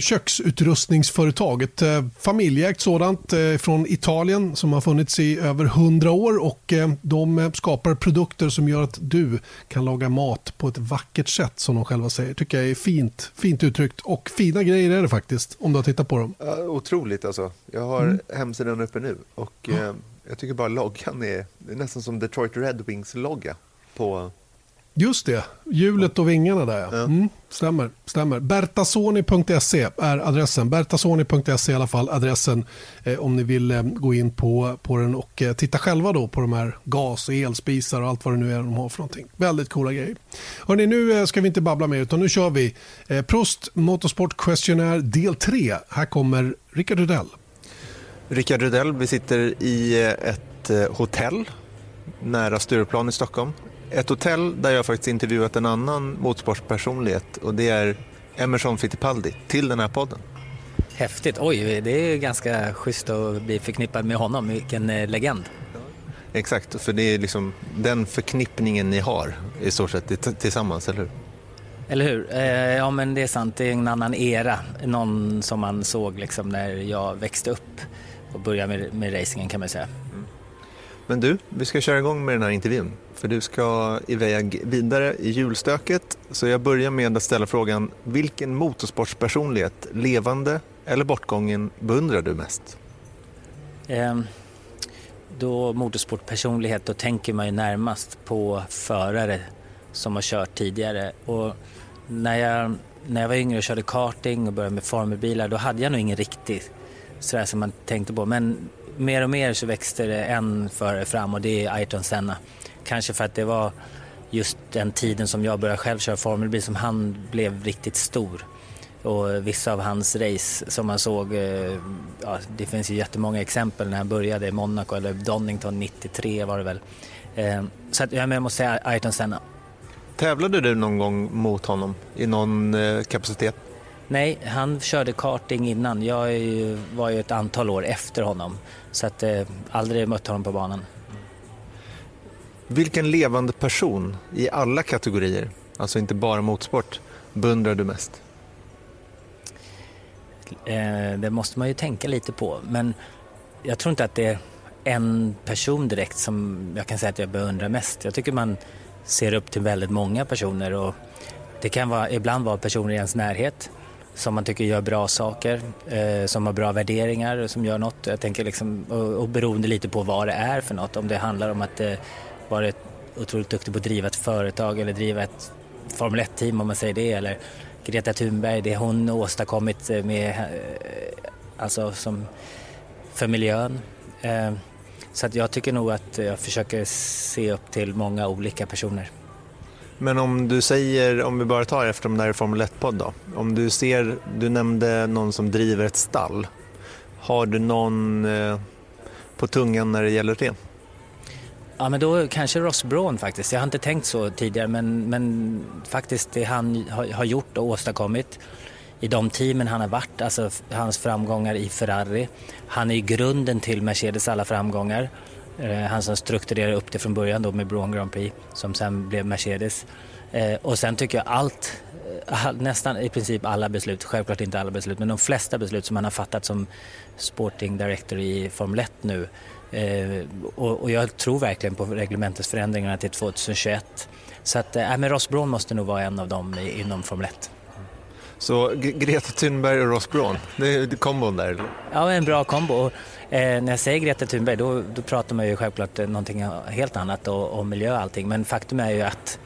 köksutrustningsföretag. Ett eh, familjeägt sådant eh, från Italien som har funnits i över 100 år och eh, de skapar produkter som gör att du kan laga mat på ett vackert sätt som de själva säger. tycker jag är fint, fint uttryckt och fina grejer är det faktiskt om du har tittat på dem. Ja, otroligt alltså. Jag har mm. hemsidan uppe nu och eh, jag tycker bara loggan är, är nästan som Detroit Red Wings logga på Just det, hjulet och vingarna där ja. Mm, stämmer, stämmer. Bertasoni.se är adressen. Bertasoni.se i alla fall adressen eh, om ni vill eh, gå in på, på den och eh, titta själva då på de här gas och elspisar och allt vad det nu är de har för någonting. Väldigt coola grejer. Hörrni, nu eh, ska vi inte babbla mer utan nu kör vi eh, Prost Motorsport Questionnaire del 3. Här kommer Rickard Rudell. Rickard Rudell, vi sitter i eh, ett hotell nära Stureplan i Stockholm ett hotell där jag faktiskt intervjuat en annan motorsportspersonlighet och det är Emerson Fittipaldi till den här podden. Häftigt, oj det är ganska schysst att bli förknippad med honom, vilken eh, legend. Exakt, för det är liksom den förknippningen ni har i stort sett tillsammans, eller hur? Eller hur? Eh, ja men det är sant, det är en annan era. Någon som man såg liksom när jag växte upp och började med, med racingen kan man säga. Men du, vi ska köra igång med den här intervjun. För du ska iväg vidare i julstöket. Så jag börjar med att ställa frågan, vilken motorsportspersonlighet, levande eller bortgången, beundrar du mest? Eh, då motorsportpersonlighet, då tänker man ju närmast på förare som har kört tidigare. Och när jag, när jag var yngre och körde karting och började med formelbilar, då hade jag nog ingen riktig sådär som man tänkte på. Men mer och mer så växte det en förare fram och det är Ayrton Senna. Kanske för att det var just den tiden som jag började själv köra formelbil som han blev riktigt stor. Och vissa av hans race som man såg, eh, ja, det finns ju jättemånga exempel när han började i Monaco eller Donington 93 var det väl. Eh, så att, jag måste säga Ayrton Senna. Tävlade du någon gång mot honom i någon eh, kapacitet? Nej, han körde karting innan. Jag var ju ett antal år efter honom. Så att aldrig mött honom på banan. Vilken levande person i alla kategorier, alltså inte bara motorsport, beundrar du mest? Eh, det måste man ju tänka lite på. Men jag tror inte att det är en person direkt som jag kan säga att jag beundrar mest. Jag tycker man ser upp till väldigt många personer och det kan vara, ibland vara personer i ens närhet som man tycker gör bra saker, eh, som har bra värderingar, som gör något. Jag tänker liksom, och, och beroende lite på vad det är för något. Om det handlar om att eh, varit otroligt duktig på att driva ett företag eller driva ett Formel 1-team om man säger det. Eller Greta Thunberg, det hon åstadkommit eh, med, eh, alltså som, för miljön. Eh, så att jag tycker nog att jag försöker se upp till många olika personer. Men om du säger, om vi bara tar efter de där Formel 1-podd då. Om du ser, du nämnde någon som driver ett stall. Har du någon på tungan när det gäller det? Ja, men då kanske Ross Braun faktiskt. Jag har inte tänkt så tidigare, men, men faktiskt det han har, gjort och åstadkommit i de teamen han har varit, alltså hans framgångar i Ferrari. Han är ju grunden till Mercedes alla framgångar. Eh, han som strukturerade upp det från början då med Braun Grand Prix som sen blev Mercedes. Eh, och sen tycker jag allt, eh, nästan i princip alla beslut, självklart inte alla beslut, men de flesta beslut som han har fattat som sporting director i Formel 1 nu. Och jag tror verkligen på reglementesförändringarna till 2021. Så att, äh, men Ross Braun måste nog vara en av dem inom Formel 1. Så Greta Thunberg och Ross Braun, det är kombon där? Ja, en bra kombo. Eh, när jag säger Greta Thunberg då, då pratar man ju självklart någonting helt annat och, och miljö och allting. Men faktum är ju att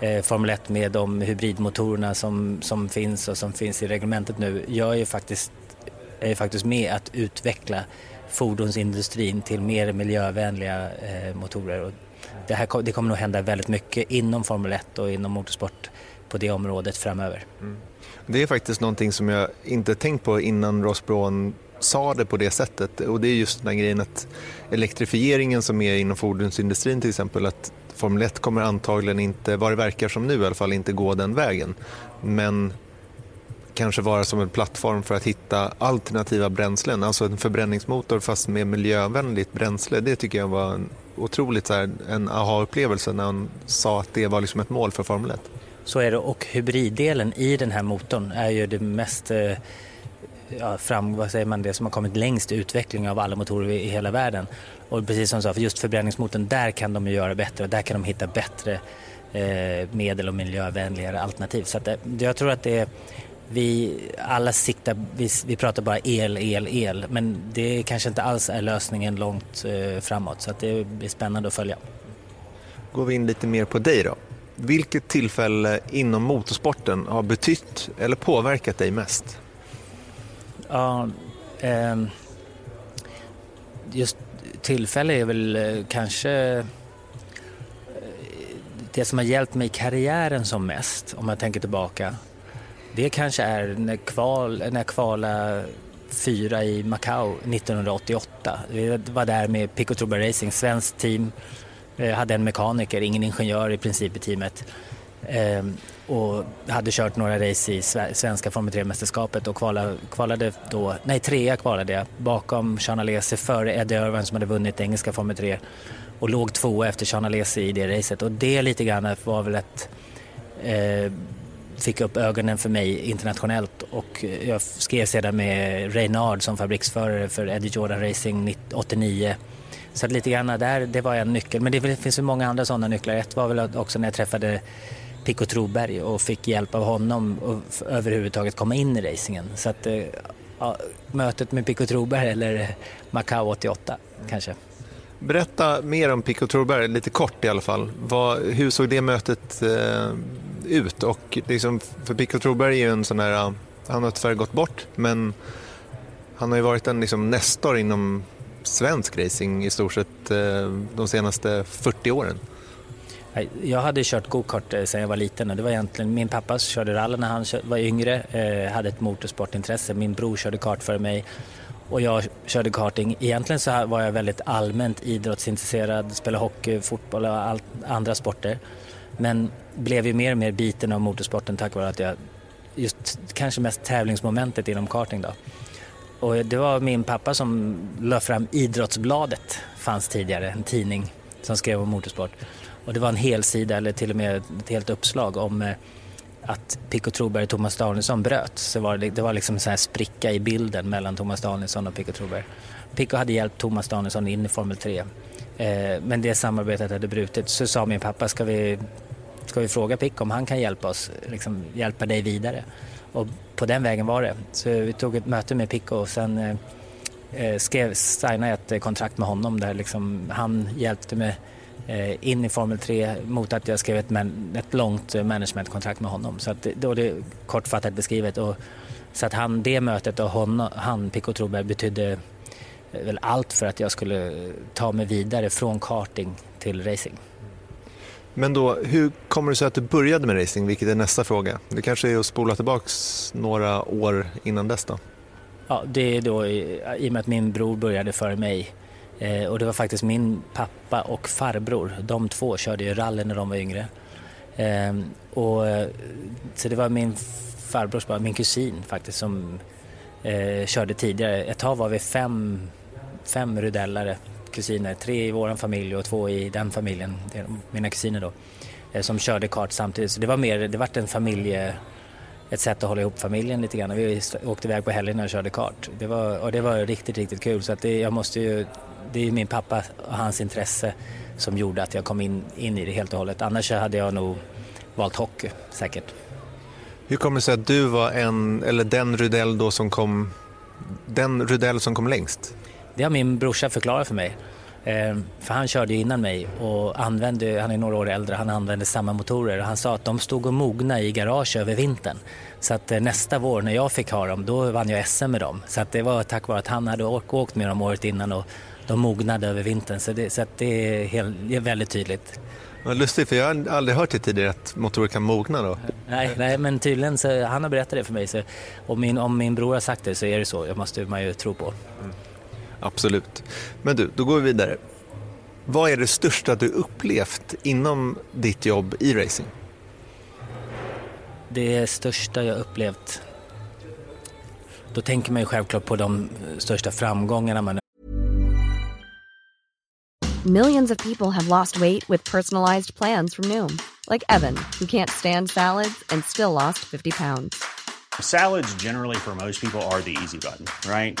eh, Formel 1 med de hybridmotorerna som, som finns och som finns i reglementet nu gör ju faktiskt, är ju faktiskt med att utveckla fordonsindustrin till mer miljövänliga eh, motorer. Och det, här, det kommer nog hända väldigt mycket inom Formel 1 och inom motorsport på det området framöver. Mm. Det är faktiskt någonting som jag inte tänkt på innan Ross Braun sa det på det sättet och det är just den här grejen att elektrifieringen som är inom fordonsindustrin till exempel att Formel 1 kommer antagligen inte, vad det verkar som nu i alla fall, inte gå den vägen. Men kanske vara som en plattform för att hitta alternativa bränslen, alltså en förbränningsmotor fast med miljövänligt bränsle. Det tycker jag var en otroligt så här, en aha-upplevelse när han sa att det var liksom ett mål för Formel 1. Så är det och hybriddelen i den här motorn är ju det mest eh, ja, fram, vad säger man, det som har kommit längst i utveckling av alla motorer i hela världen. Och precis som du sa, för just förbränningsmotorn, där kan de ju göra bättre och där kan de hitta bättre eh, medel och miljövänligare alternativ. Så att det, jag tror att det är vi alla siktar, vi, vi, pratar bara el, el, el, men det kanske inte alls är lösningen långt eh, framåt så att det blir spännande att följa. Går vi in lite mer på dig då. Vilket tillfälle inom motorsporten har betytt eller påverkat dig mest? Ja, eh, just tillfälle är väl eh, kanske eh, det som har hjälpt mig i karriären som mest, om jag tänker tillbaka. Det kanske är när, kval, när jag kvalade fyra i Macau 1988. Vi var där med Pico Truba Racing, svenskt team. Jag hade en mekaniker, ingen ingenjör i princip i teamet. Ehm, och hade kört några race i svenska Formel 3-mästerskapet och kvalade, kvalade då, nej trea kvalade jag bakom Sean Alesi före Eddie Irvine som hade vunnit engelska Formel 3 och låg tvåa efter Sean Alesi i det racet och det lite grann var väl ett eh, fick upp ögonen för mig internationellt och jag skrev sedan med Reynard som fabriksförare för Eddie Jordan Racing 89 så att lite grann där, det var en nyckel. Men det finns ju många andra sådana nycklar. Ett var väl också när jag träffade Pico Troberg och fick hjälp av honom att överhuvudtaget komma in i racingen. Så att, eh, ja, mötet med Pico Troberg eller Macau 88 kanske. Berätta mer om Pico Troberg, lite kort i alla fall. Vad, hur såg det mötet eh, ut? Och liksom, för Pico Troberg är ju en sån här, han har tyvärr gått bort, men han har ju varit en liksom, nestor inom svensk racing i stort sett eh, de senaste 40 åren. Jag hade kört gokart eh, sen sedan jag var liten och det var egentligen min pappa som körde rally när han var yngre, eh, hade ett motorsportintresse. Min bror körde kart för mig och jag körde karting. Egentligen så var jag väldigt allmänt idrottsintresserad, spelade hockey, fotboll och all, andra sporter. Men blev ju mer och mer biten av motorsporten tack vare att jag just kanske mest tävlingsmomentet inom karting då. Och det var min pappa som la fram Idrottsbladet, fanns tidigare, en tidning som skrev om motorsport. Och det var en hel sida eller till och med ett helt uppslag om eh, att Pico Troberg och Thomas Danielsson bröt. Så var det, det var liksom en sån här spricka i bilden mellan Thomas Danielsson och Pico Troberg. Pico hade hjälpt Thomas Danielsson in i Formel 3. Eh, men det samarbetet hade brutit. Så sa min pappa, ska vi, ska vi fråga Pico om han kan hjälpa oss, liksom hjälpa dig vidare? Och på den vägen var det. Så vi tog ett möte med Pico och sen eh, eh skrev, signade ett eh, kontrakt med honom där liksom han hjälpte mig Eh, in i Formel 3 mot att jag skrev ett, man, ett långt eh, managementkontrakt med honom. Så att, då är det kortfattat beskrivet. Och, så att han, det mötet och hon, han, Pico Troberg, betydde väl allt för att jag skulle ta mig vidare från karting till racing. Men då, hur kommer det sig att du började med racing, vilket är nästa fråga? Det kanske är att spola tillbaka några år innan dess då? Ja, det är då i, i och med att min bror började före mig eh, och det var faktiskt min pappa och farbror, de två körde ju rally när de var yngre. Eh, och, så det var min farbrors min kusin faktiskt, som eh, körde tidigare. Ett tag var vi fem, fem rudellare kusiner, tre i vår familj och två i den familjen, mina kusiner då, eh, som körde kart samtidigt. Så det var mer, det vart en familje, ett sätt att hålla ihop familjen lite grann. Vi åkte iväg på helgerna och körde kart. Det var, och det var riktigt, riktigt kul. Så att det, jag måste ju, det är min pappa och hans intresse som gjorde att jag kom in, in i det helt och hållet. Annars hade jag nog valt hockey säkert. Hur kommer det sig att du var en, eller den Rudell då som kom, den Rudell som kom längst? Det har min brorsa förklarat för mig. Eh, för han körde ju innan mig och använde, han är några år äldre, han använde samma motorer och han sa att de stod och mogna i garage över vintern. Så att eh, nästa vår när jag fick ha dem, då vann jag SM med dem. Så att det var tack vare att han hade åkt med dem året innan och de mognade över vintern. Så det, så att det, är helt, det är väldigt tydligt. Vad lustigt, för jag har aldrig hört det tidigare att motorer kan mogna då. Nej, nej men tydligen så, han har berättat det för mig. Så, om, min, om min bror har sagt det så är det så, det måste man ju tro på. Mm. Absolut. Men du, då går vi vidare. Vad är det största du upplevt inom ditt jobb i racing? Det största jag upplevt, då tänker man ju självklart på de största framgångarna man Millions of people have lost weight with personalized plans from Noom. Like Evan, who can't stand salads and still lost 50 pounds. Salads generally for most people are the easy button, right?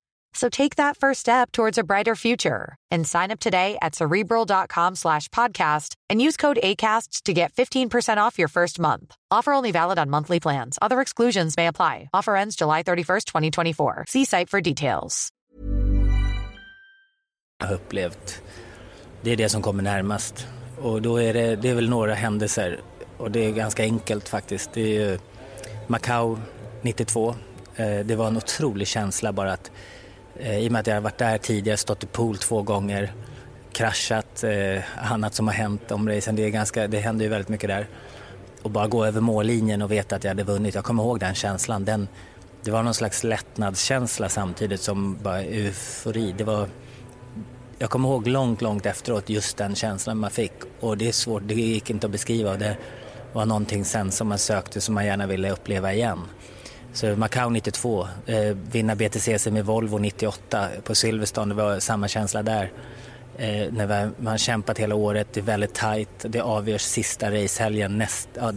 So take that first step towards a brighter future and sign up today at cerebral.com slash podcast and use code ACasts to get 15% off your first month. Offer only valid on monthly plans. Other exclusions may apply. Offer ends July 31st, 2024. See site for details. Upplevt, det är det som kommer närmast. Och då är det, det är väl några händelser och det är ganska enkelt faktiskt. Det är Macau 92. Eh, det var en otrolig känsla bara att Eh, i och med att jag har varit där tidigare, stått i pool två gånger, kraschat, eh, annat som har hänt om racen. Det, är ganska, det händer ju väldigt mycket där. Och bara gå över mållinjen och veta att jag hade vunnit. Jag kommer ihåg den känslan. Den, det var någon slags lättnadskänsla samtidigt som bara eufori. Det var, jag kommer ihåg långt, långt efteråt just den känslan man fick. Och det är svårt, det gick inte att beskriva. Det var någonting sen som man sökte som man gärna ville uppleva igen. Så Macau 92, eh, vinna BTCC med Volvo 98 på Silverstone, det var samma känsla där. Eh, när man har kämpat hela året, det är väldigt tajt, det avgörs sista racehelgen, näst, ja,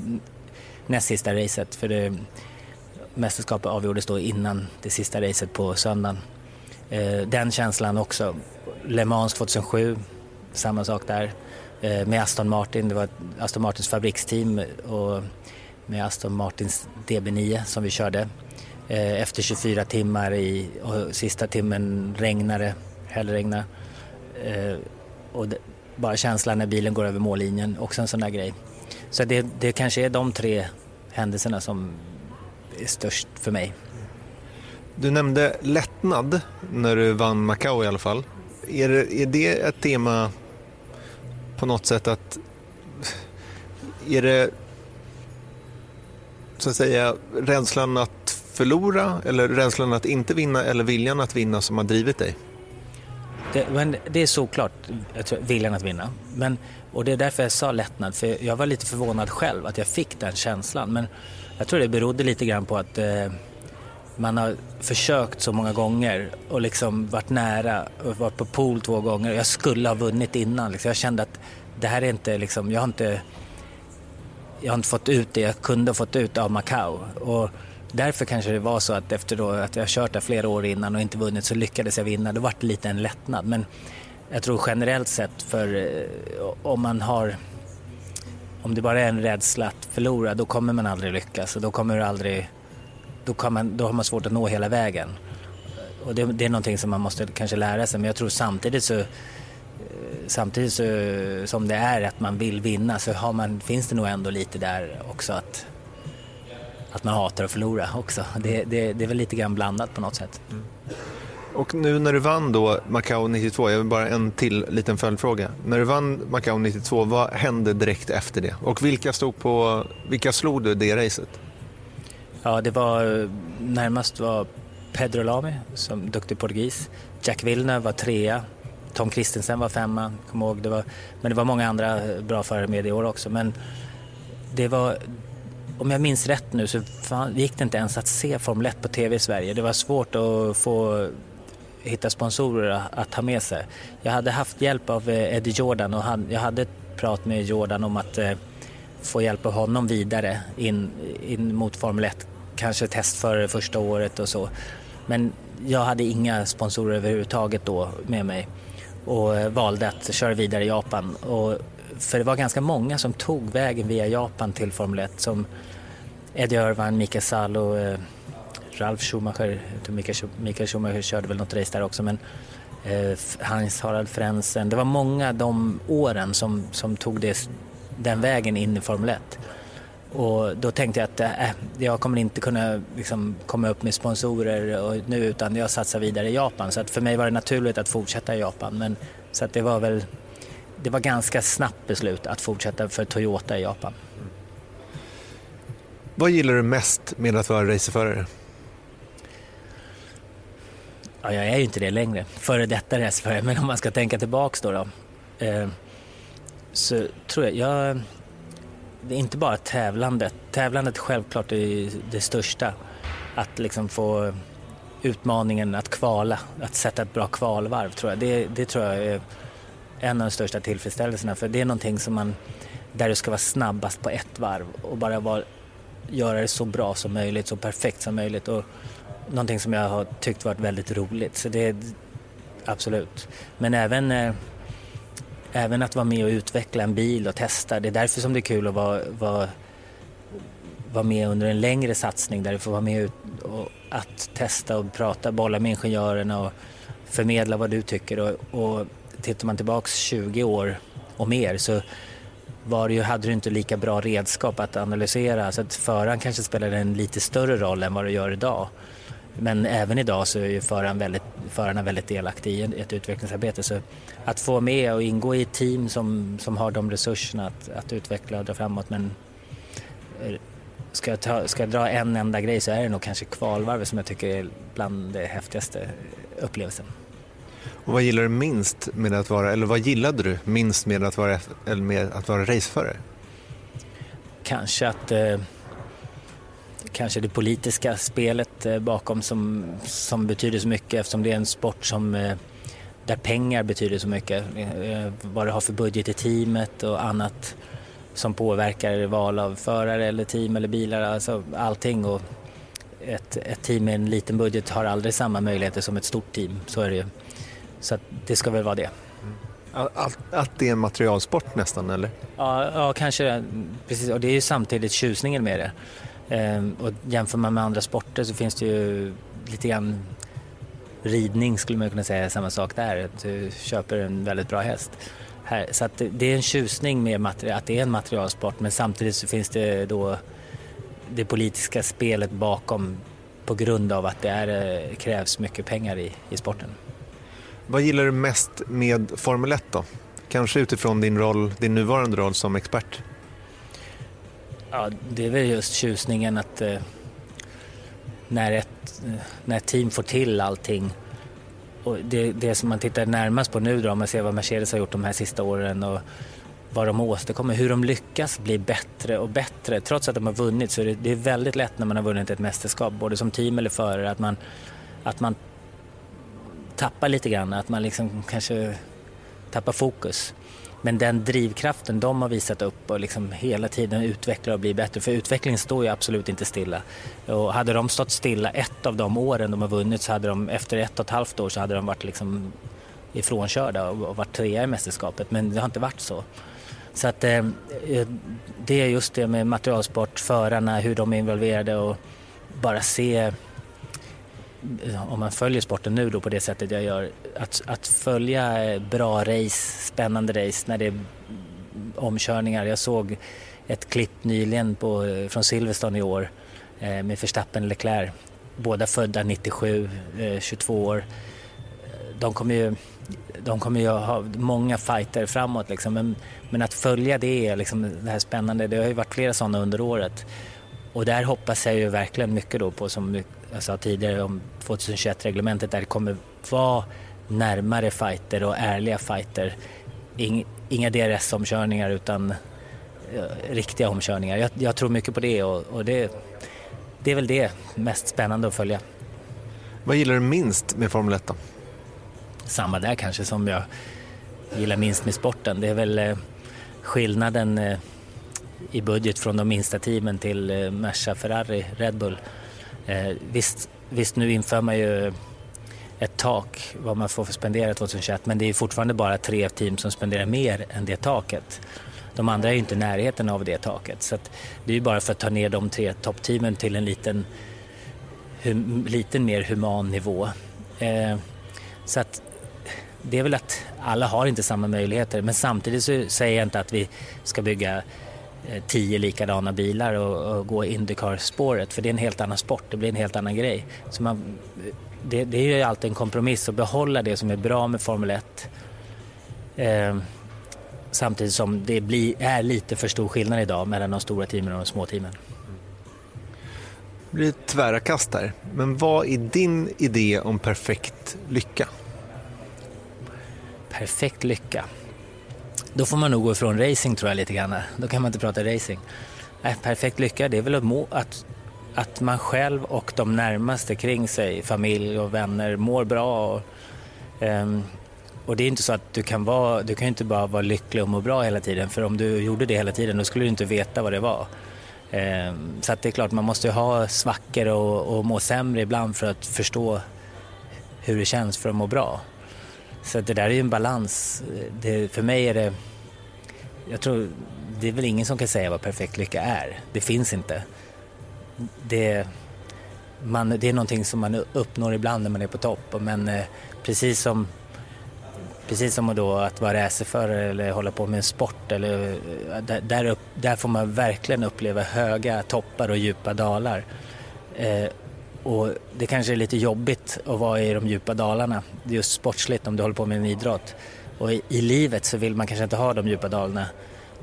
näst sista racet. För det, mästerskapet avgjordes då innan det sista racet på söndagen. Eh, den känslan också. Le Mans 2007, samma sak där. Eh, med Aston Martin, det var Aston Martins fabriksteam och med Aston Martins DB9 som vi körde. Eh, efter 24 timmar i, och sista timmen regnade, hällregnade. Eh, och det, bara känslan när bilen går över mållinjen, också en sån där grej. Så det, det kanske är de tre händelserna som är störst för mig. Du nämnde lättnad när du vann Macau i alla fall. Är det, är det ett tema på något sätt att... Är det så att säga rädslan att förlora eller rädslan att inte vinna eller viljan att vinna som har drivit dig? Det, men det är såklart tror, viljan att vinna. Men, och det är därför jag sa lättnad, för jag var lite förvånad själv att jag fick den känslan. Men jag tror det berodde lite grann på att eh, man har försökt så många gånger och liksom varit nära och varit på pool två gånger. Jag skulle ha vunnit innan. Liksom. Jag kände att det här är inte liksom, jag har inte, jag har inte fått ut det jag kunde ha fått ut av Macau. Och därför kanske det var så att efter då, att jag kört där flera år innan och inte vunnit så lyckades jag vinna. Det vart lite en lättnad. Men jag tror generellt sett för eh, om man har om det bara är en rädsla att förlora då kommer man aldrig lyckas och då kommer du aldrig då, kan man, då har man svårt att nå hela vägen. Och det, det, är någonting som man måste kanske lära sig men jag tror samtidigt så samtidigt så, som det är att man vill vinna så har man, finns det nog ändå lite där också att, att man hatar att förlora också. Det, det, det är väl lite grann blandat på något sätt. Mm. Och nu när du vann då Macao 92, jag vill bara en till liten följdfråga. När du vann Macao 92, vad hände direkt efter det? Och vilka, stod på, vilka slog du det racet? Ja, det var närmast var Pedro Lamy, som duktig portugis. Jack Villeneuve var trea. Tom Kristensen var femma, kom ihåg. Det var, men det var många andra bra förare med i år också. Men det var, om jag minns rätt nu så fan, gick det inte ens att se Formel 1 på TV i Sverige. Det var svårt att få hitta sponsorer att ha med sig. Jag hade haft hjälp av eh, Eddie Jordan och han, jag hade ett prat med Jordan om att eh, få hjälpa honom vidare in, in mot Formel 1. Kanske test för första året och så. Men jag hade inga sponsorer överhuvudtaget då med mig och eh, valde att köra vidare i Japan. Och, för det var ganska många som tog vägen via Japan till Formel 1 som Eddie Irvine, Mika Salo, eh, Ralf Schumacher, Mikael Schumacher körde väl något race där också men eh, Hans Harald Frensen. Det var många de åren som, som tog det, den vägen in i Formel 1. Och då tänkte jag att äh, jag kommer inte kunna liksom, komma upp med sponsorer och, nu utan jag satsar vidare i Japan. Så att för mig var det naturligt att fortsätta i Japan. Men, så att det var väl det var ganska snabbt beslut att fortsätta för Toyota i Japan. Vad gillar du mest med att vara racerförare? Ja, jag är ju inte det längre, före detta racerförare, men om man ska tänka tillbaks då, då eh, så tror jag, jag det är inte bara tävlandet. Tävlandet självklart är det största. Att liksom få utmaningen att kvala, att sätta ett bra kvalvarv tror jag. Det, det tror jag är en av de största tillfredsställelserna. För det är någonting som man, där du ska vara snabbast på ett varv och bara vara, göra det så bra som möjligt, så perfekt som möjligt. Och någonting som jag har tyckt varit väldigt roligt. Så det är absolut. Men även eh, även att vara med och utveckla en bil och testa. Det är därför som det är kul att vara, vara, vara med under en längre satsning där du får vara med och att testa och prata, bolla med ingenjörerna och förmedla vad du tycker. Och, och tittar man tillbaks 20 år och mer så var det ju, hade du inte lika bra redskap att analysera så att föraren kanske spelade en lite större roll än vad du gör idag. Men även idag så är ju föraren väldigt, förarna väldigt delaktiga i ett utvecklingsarbete. Så att få med och ingå i ett team som, som har de resurserna att, att utveckla och dra framåt. Men eh, ska jag, ta, ska jag dra en enda grej så är det nog kanske kvalvarvet som jag tycker är bland det häftigaste upplevelsen. Och vad gillar du minst med att vara, eller vad gillade du minst med att vara, eller med att vara raceförare? Kanske att eh, kanske det politiska spelet eh, bakom som, som betyder så mycket eftersom det är en sport som eh, där pengar betyder så mycket. Eh, vad du har för budget i teamet och annat som påverkar val av förare eller team eller bilar, alltså allting. Och ett, ett team med en liten budget har aldrig samma möjligheter som ett stort team, så är det ju. Så det ska väl vara det. Att, att det är en materialsport nästan, eller? Ja, ja kanske. Precis, och det är ju samtidigt tjusningen med det. Ehm, och jämför man med andra sporter så finns det ju lite grann ridning skulle man kunna säga samma sak där. Att du köper en väldigt bra häst. Här, så att det är en tjusning med att det är en materialsport men samtidigt så finns det då det politiska spelet bakom på grund av att det är, eh, krävs mycket pengar i, i sporten. Vad gillar du mest med Formel 1 då? Kanske utifrån din, roll, din nuvarande roll som expert? Ja, det är väl just tjusningen att eh, när, ett, eh, när ett team får till allting och det, det som man tittar närmast på nu då, om man ser vad Mercedes har gjort de här sista åren och vad de åstadkommer, hur de lyckas bli bättre och bättre. Trots att de har vunnit så är det, det är väldigt lätt när man har vunnit ett mästerskap, både som team eller förare, att man, att man tappar lite grann, att man liksom kanske tappar fokus. Men den drivkraften de har visat upp och liksom hela tiden utveckla och bli bättre, för utvecklingen står ju absolut inte stilla. Och hade de stått stilla ett av de åren de har vunnit så hade de efter ett och ett halvt år så hade de varit liksom ifrånkörda och varit trea i mästerskapet, men det har inte varit så. Så att eh, eh det är just det med materialsport, förarna, hur de är involverade och bara se om man följer sporten nu då på det sättet jag gör, att, att följa bra race, spännande race när det är omkörningar. Jag såg ett klipp nyligen på, från Silverstone i år eh, med Verstappen och Leclerc. Båda födda 97, eh, 22 år. De kommer ju, de kommer ju ha många fighter framåt liksom. men, men att följa det, liksom, det här spännande, det har ju varit flera sådana under året. Och där hoppas jag ju verkligen mycket då på, som jag sa tidigare om 2021-reglementet, där det kommer vara närmare fighter och ärliga fighter. inga DRS-omkörningar utan riktiga omkörningar. Jag, jag, tror mycket på det och, och det, det är väl det mest spännande att följa. Vad gillar du minst med Formel 1 då? Samma där kanske som jag gillar minst med sporten. Det är väl eh, skillnaden eh, i budget från de minsta teamen till eh, Merca, Ferrari, Red Bull. Eh, visst, visst, nu inför man ju ett tak vad man får spendera 2021 men det är fortfarande bara tre team som spenderar mer än det taket. De andra är ju inte i närheten av det taket så det är ju bara för att ta ner de tre toppteamen till en liten, hum, liten mer human nivå. Eh, så att det är väl att alla har inte samma möjligheter men samtidigt så säger jag inte att vi ska bygga tio likadana bilar och, och gå Indycar-spåret för det är en helt annan sport, det blir en helt annan grej. Så man, det, det är ju alltid en kompromiss att behålla det som är bra med Formel 1 eh, samtidigt som det blir, är lite för stor skillnad idag mellan de stora teamen och de små teamen. Det blir tvära kast där, men vad är din idé om perfekt lycka? Perfekt lycka? Då får man nog gå ifrån racing tror jag lite grann. Då kan man inte prata racing. Äh, perfekt lycka, det är väl att, må, att, att man själv och de närmaste kring sig, familj och vänner, mår bra. Och, um, och det är inte så att du kan vara, du kan inte bara vara lycklig och må bra hela tiden. För om du gjorde det hela tiden då skulle du inte veta vad det var. Um, så att det är klart, man måste ha svackor och, och må sämre ibland för att förstå hur det känns för att må bra. Så det där är ju en balans. Det, för mig är det, jag tror, det är väl ingen som kan säga vad perfekt lycka är. Det finns inte. Det, man, det är någonting som man uppnår ibland när man är på topp. Men eh, precis som Precis som då att vara racerförare eller hålla på med en sport. Eller, eh, där, där, upp, där får man verkligen uppleva höga toppar och djupa dalar. Eh, och det kanske är lite jobbigt att vara i de djupa dalarna, just sportsligt om du håller på med en idrott. Och i, i livet så vill man kanske inte ha de djupa dalarna.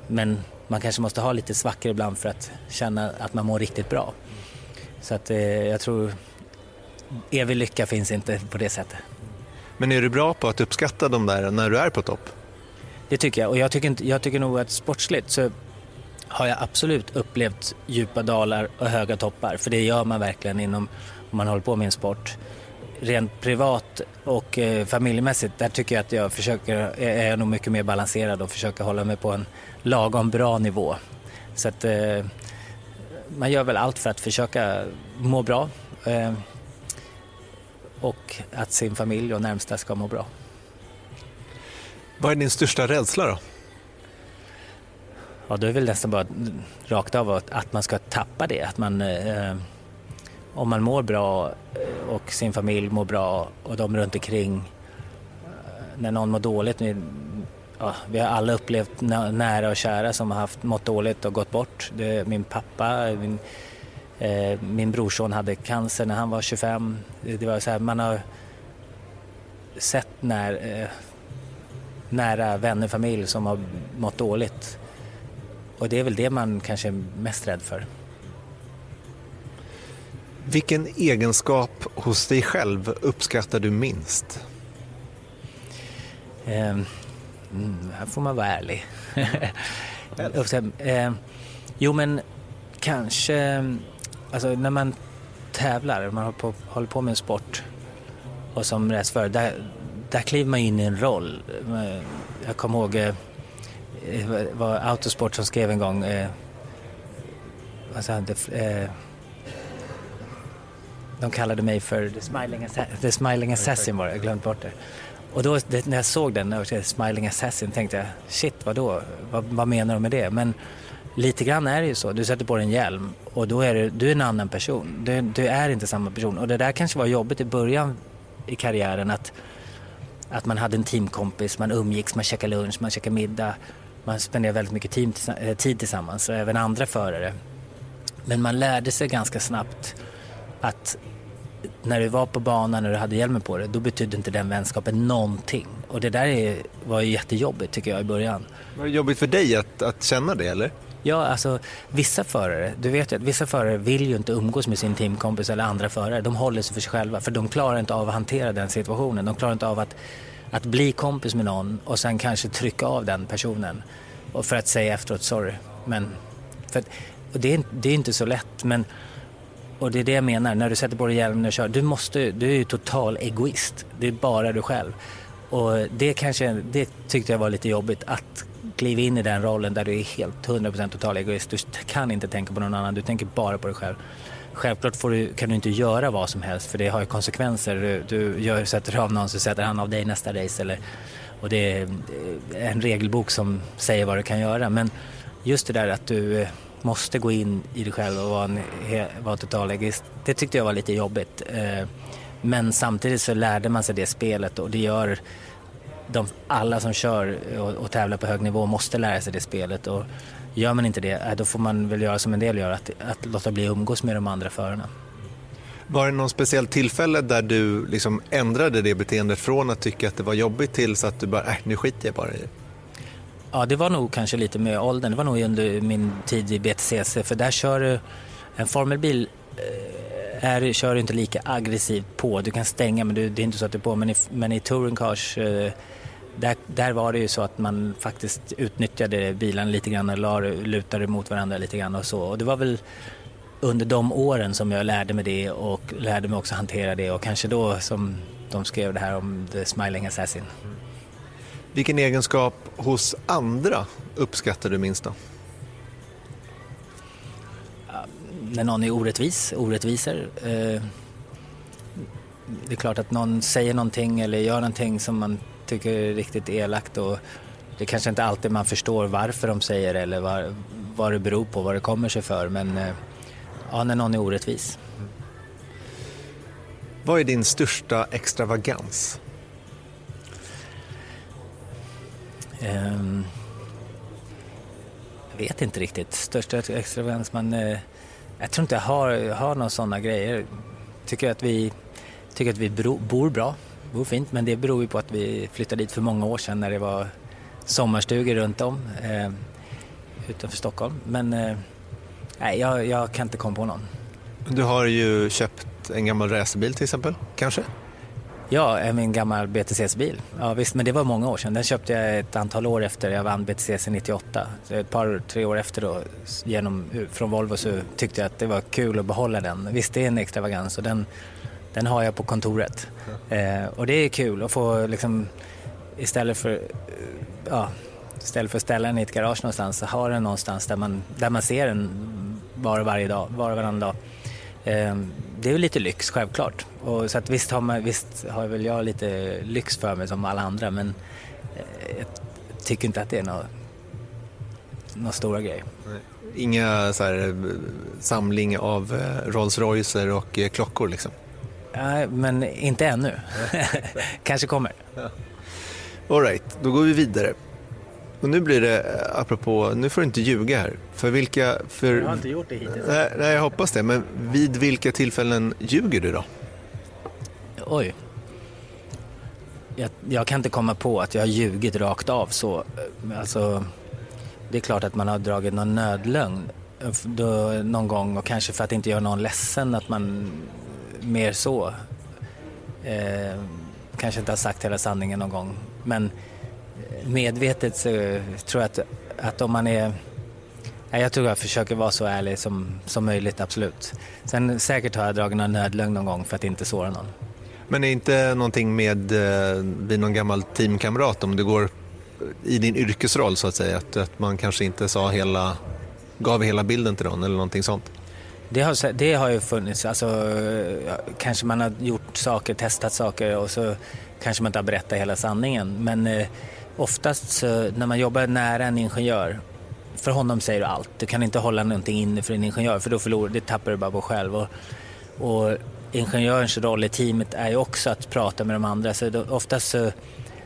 Men man kanske måste ha lite svackor ibland för att känna att man mår riktigt bra. Så att eh, jag tror evig lycka finns inte på det sättet. Men är du bra på att uppskatta de där när du är på topp? Det tycker jag och jag tycker, inte, jag tycker nog att sportsligt så har jag absolut upplevt djupa dalar och höga toppar. För det gör man verkligen inom, om man håller på med en sport. Rent privat och eh, familjemässigt, där tycker jag att jag försöker, eh, är jag nog mycket mer balanserad och försöker hålla mig på en lagom bra nivå. Så att eh, man gör väl allt för att försöka må bra. Eh, och att sin familj och närmsta ska må bra. Vad är din största rädsla då? Ja, då är det väl nästan bara rakt av att, man ska tappa det. Att man, eh, om man mår bra och sin familj mår bra och de runt omkring. Eh, när någon mår dåligt, ja, vi har alla upplevt nära och kära som har haft, mått dåligt och gått bort. Det, min pappa, min, eh, min brorson hade cancer när han var 25. Det var så här, man har sett när, eh, nära vänner, familj som har mått dåligt och det är väl det man kanske är mest rädd för. Vilken egenskap hos dig själv uppskattar du minst? Eh, här får man vara ärlig. Eh, jo men kanske, alltså när man tävlar, man håller på, håller på med en sport och som racerförare, där, där kliver man in i en roll. Jag kommer ihåg, eh, det var Autosport som skrev en gång, eh, vad sa han, eh, de kallade mig för The Smiling, Assa The Smiling Assassin var det, jag glömde bort det. Och då det, när jag såg den, när Smiling Assassin, tänkte jag shit vadå, vad, vad menar de med det? Men lite grann är det ju så, du sätter på dig en hjälm och då är det, du är en annan person. Du, du, är inte samma person och det där kanske var jobbigt i början i karriären att, att man hade en teamkompis, man umgicks, man käkade lunch, man käkade middag, man spenderade väldigt mycket eh, tid tillsammans och även andra förare. Men man lärde sig ganska snabbt att när du var på banan, när du hade hjälmen på dig, då betydde inte den vänskapen någonting. Och det där är, var ju jättejobbigt tycker jag i början. Var det jobbigt för dig att, att känna det eller? Ja, alltså vissa förare, du vet ju att vissa förare vill ju inte umgås med sin teamkompis eller andra förare. De håller sig för sig själva för de klarar inte av att hantera den situationen. De klarar inte av att, att bli kompis med någon och sen kanske trycka av den personen. Och för att säga efteråt, sorry. Men, för, och det, är, det är inte så lätt men och det är det jag menar, när du sätter på dig hjälmen och kör, du, måste, du är ju total egoist. Det är bara du själv. Och det, kanske, det tyckte jag var lite jobbigt, att kliva in i den rollen där du är helt 100% total egoist. Du kan inte tänka på någon annan, du tänker bara på dig själv. Självklart får du, kan du inte göra vad som helst för det har ju konsekvenser. Du, du gör, sätter av någon så sätter han av dig nästa race. Eller, och det är eh, en regelbok som säger vad du kan göra. Men just det där att du eh, måste gå in i dig själv och vara, en, vara total egoist. Det tyckte jag var lite jobbigt. Eh, men samtidigt så lärde man sig det spelet och det gör de, alla som kör och, och tävlar på hög nivå måste lära sig det spelet. Och gör man inte det, eh, då får man väl göra som en del gör, att, att låta bli att umgås med de andra förarna. Var det någon speciell tillfälle där du liksom ändrade det beteendet från att tycka att det var jobbigt till så att du bara, äh, nu skiter jag bara i det? Ja, det var nog kanske lite med åldern. Det var nog under min tid i BTCC för där kör du en formelbil eh, är, kör du inte lika aggressivt på. Du kan stänga men du, det är inte så att du är på. Men i, men i touring cars eh, där, där var det ju så att man faktiskt utnyttjade bilen lite grann och lutade mot varandra lite grann och så. Och det var väl under de åren som jag lärde mig det och lärde mig också hantera det och kanske då som de skrev det här om The Smiling Assassin. Vilken egenskap hos andra uppskattar du minst då? När någon är orättvis, orättvisor. Eh, det är klart att någon säger någonting eller gör någonting som man tycker är riktigt elakt och det kanske inte alltid man förstår varför de säger det eller vad, vad det beror på, vad det kommer sig för. Men eh, ja, när någon är orättvis. Vad är din största extravagans? Um, jag vet inte riktigt. Största extravagans, men uh, jag tror inte jag har, har några sådana grejer. Tycker att vi, tycker att vi bro, bor bra, bor fint, men det beror ju på att vi flyttade dit för många år sedan när det var sommarstugor runt om uh, utanför Stockholm. Men nej, jag, jag kan inte komma på någon. Du har ju köpt en gammal racerbil till exempel, kanske? Ja, min gammal BTCC-bil. Ja, visst, men det var många år sedan. Den köpte jag ett antal år efter jag vann BTCC 98. Så ett par, tre år efter då, genom, från Volvo så tyckte jag att det var kul att behålla den. Visst, det är en extravagans och den, den har jag på kontoret. Eh, och det är kul att få liksom, istället för, eh, ja, istället för att ställa den i ett garage någonstans, så har den någonstans där man, där man ser den var och varje dag, var och varannan dag. Eh, det är ju lite lyx, självklart. Och så att visst, har man, visst har väl jag lite lyx för mig som alla andra men eh, jag tycker inte att det är några stora grejer. Inga så här, eh, samling av eh, Rolls Roycer och klockor liksom? Nej, men inte ännu. Kanske kommer. Ja. All right, då går vi vidare. Och nu blir det, apropå, nu får du inte ljuga här. För vilka... För, jag har inte gjort det hittills. Nej, nej, jag hoppas det. Men vid vilka tillfällen ljuger du då? Oj. Jag, jag, kan inte komma på att jag har ljugit rakt av så. Alltså, det är klart att man har dragit någon nödlögn då, någon gång och kanske för att inte göra någon ledsen att man mer så. Eh, kanske inte har sagt hela sanningen någon gång. Men eh, medvetet så tror jag att, att om man är jag tror jag försöker vara så ärlig som, som möjligt, absolut. Sen säkert har jag dragit någon nödlögn någon gång för att inte såra någon. Men är inte någonting med eh, vid någon gammal teamkamrat om det går i din yrkesroll så att säga, att, att man kanske inte sa hela, gav hela bilden till någon eller någonting sånt? Det har, det har ju funnits, alltså, kanske man har gjort saker, testat saker och så kanske man inte har berättat hela sanningen. Men eh, oftast så, när man jobbar nära en ingenjör, för honom säger du allt. Du kan inte hålla någonting inne för en ingenjör för då förlorar det tappar du bara på själv. Och, och ingenjörens roll i teamet är ju också att prata med de andra. Så då, oftast så,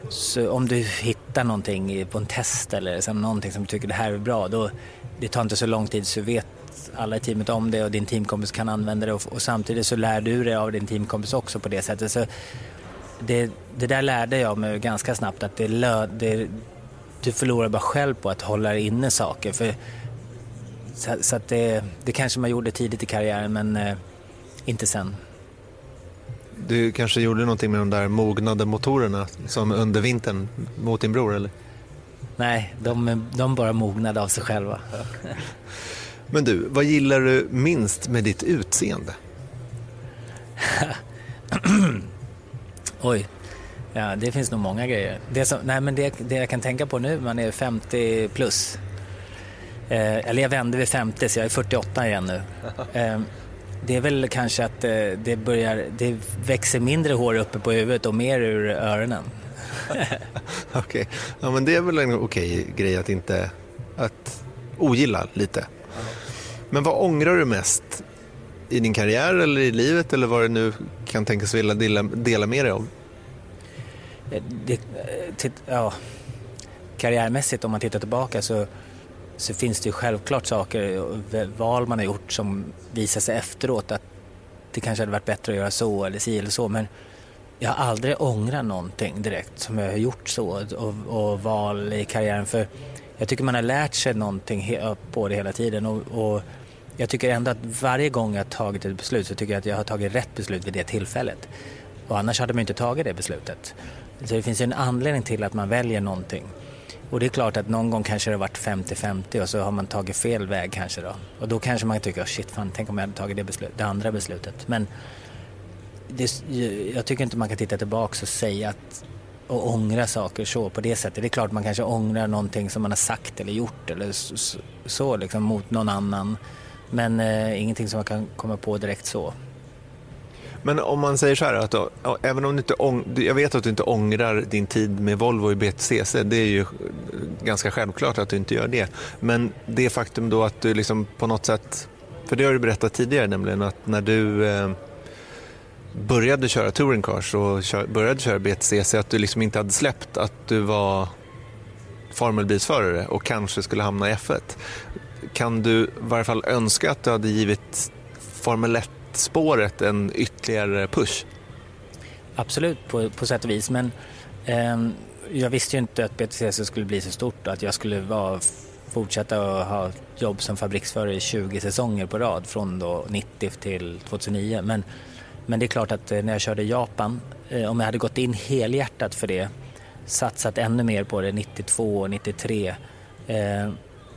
så om du hittar någonting på en test eller så, någonting som du tycker det här är bra, då det tar inte så lång tid så vet alla i teamet om det och din teamkompis kan använda det och, och samtidigt så lär du dig av din teamkompis också på det sättet. Så det, det där lärde jag mig ganska snabbt att det, lö, det, du förlorar bara själv på att hålla inne saker. För, så, så att det, det kanske man gjorde tidigt i karriären men eh, inte sen. Du kanske gjorde någonting med de där mognade motorerna som under vintern mot din bror eller? Nej, de, de bara mognade av sig själva. Men du, vad gillar du minst med ditt utseende? Oj, ja, det finns nog många grejer. Det, som, nej, men det, det jag kan tänka på nu, man är 50 plus. Eh, eller jag vände vid 50 så jag är 48 igen nu. Eh, det är väl kanske att eh, det börjar, det växer mindre hår uppe på huvudet och mer ur öronen. okej, okay. ja men det är väl en okej okay grej att inte, att ogilla lite. Men vad ångrar du mest i din karriär eller i livet eller vad du nu kan tänkas vilja dela, dela med dig av? Eh, det, eh, ja, karriärmässigt om man tittar tillbaka så, så finns det ju självklart saker, val man har gjort som visar sig efteråt att det kanske hade varit bättre att göra så eller si eller så. Men jag har aldrig ångrat någonting direkt som jag har gjort så och, och val i karriären. För jag tycker man har lärt sig någonting på det hela tiden och, och jag tycker ändå att varje gång jag har tagit ett beslut så tycker jag att jag har tagit rätt beslut vid det tillfället. Och annars hade man inte tagit det beslutet. Så det finns ju en anledning till att man väljer någonting. Och det är klart att någon gång kanske det har varit 50-50 och så har man tagit fel väg kanske då. Och då kanske man tycker, oh shit fan, tänk om jag hade tagit det, beslut, det andra beslutet. Men det, jag tycker inte man kan titta tillbaka och säga att och ångra saker så på det sättet. Det är klart man kanske ångrar någonting som man har sagt eller gjort eller så, så liksom mot någon annan. Men eh, ingenting som man kan komma på direkt så. Men om man säger så här, att då, även om du inte ång, jag vet att du inte ångrar din tid med Volvo i BTCC, det är ju eh, ganska självklart att du inte gör det. Men det faktum då att du liksom på något sätt, för det har du berättat tidigare nämligen, att när du eh, började köra touring cars och kör, började köra BTCC, att du liksom inte hade släppt att du var formelbilsförare och kanske skulle hamna i F1. Kan du i varje fall önska att du hade givit Formel 1-spåret en ytterligare push? Absolut, på, på sätt och vis. Men eh, jag visste ju inte att BTCC skulle bli så stort och att jag skulle vara, fortsätta att ha jobb som fabriksförare i 20 säsonger på rad från då 90 till 2009. Men men det är klart att eh, när jag körde Japan, eh, om jag hade gått in helhjärtat för det, satsat ännu mer på det 92 och 93, eh,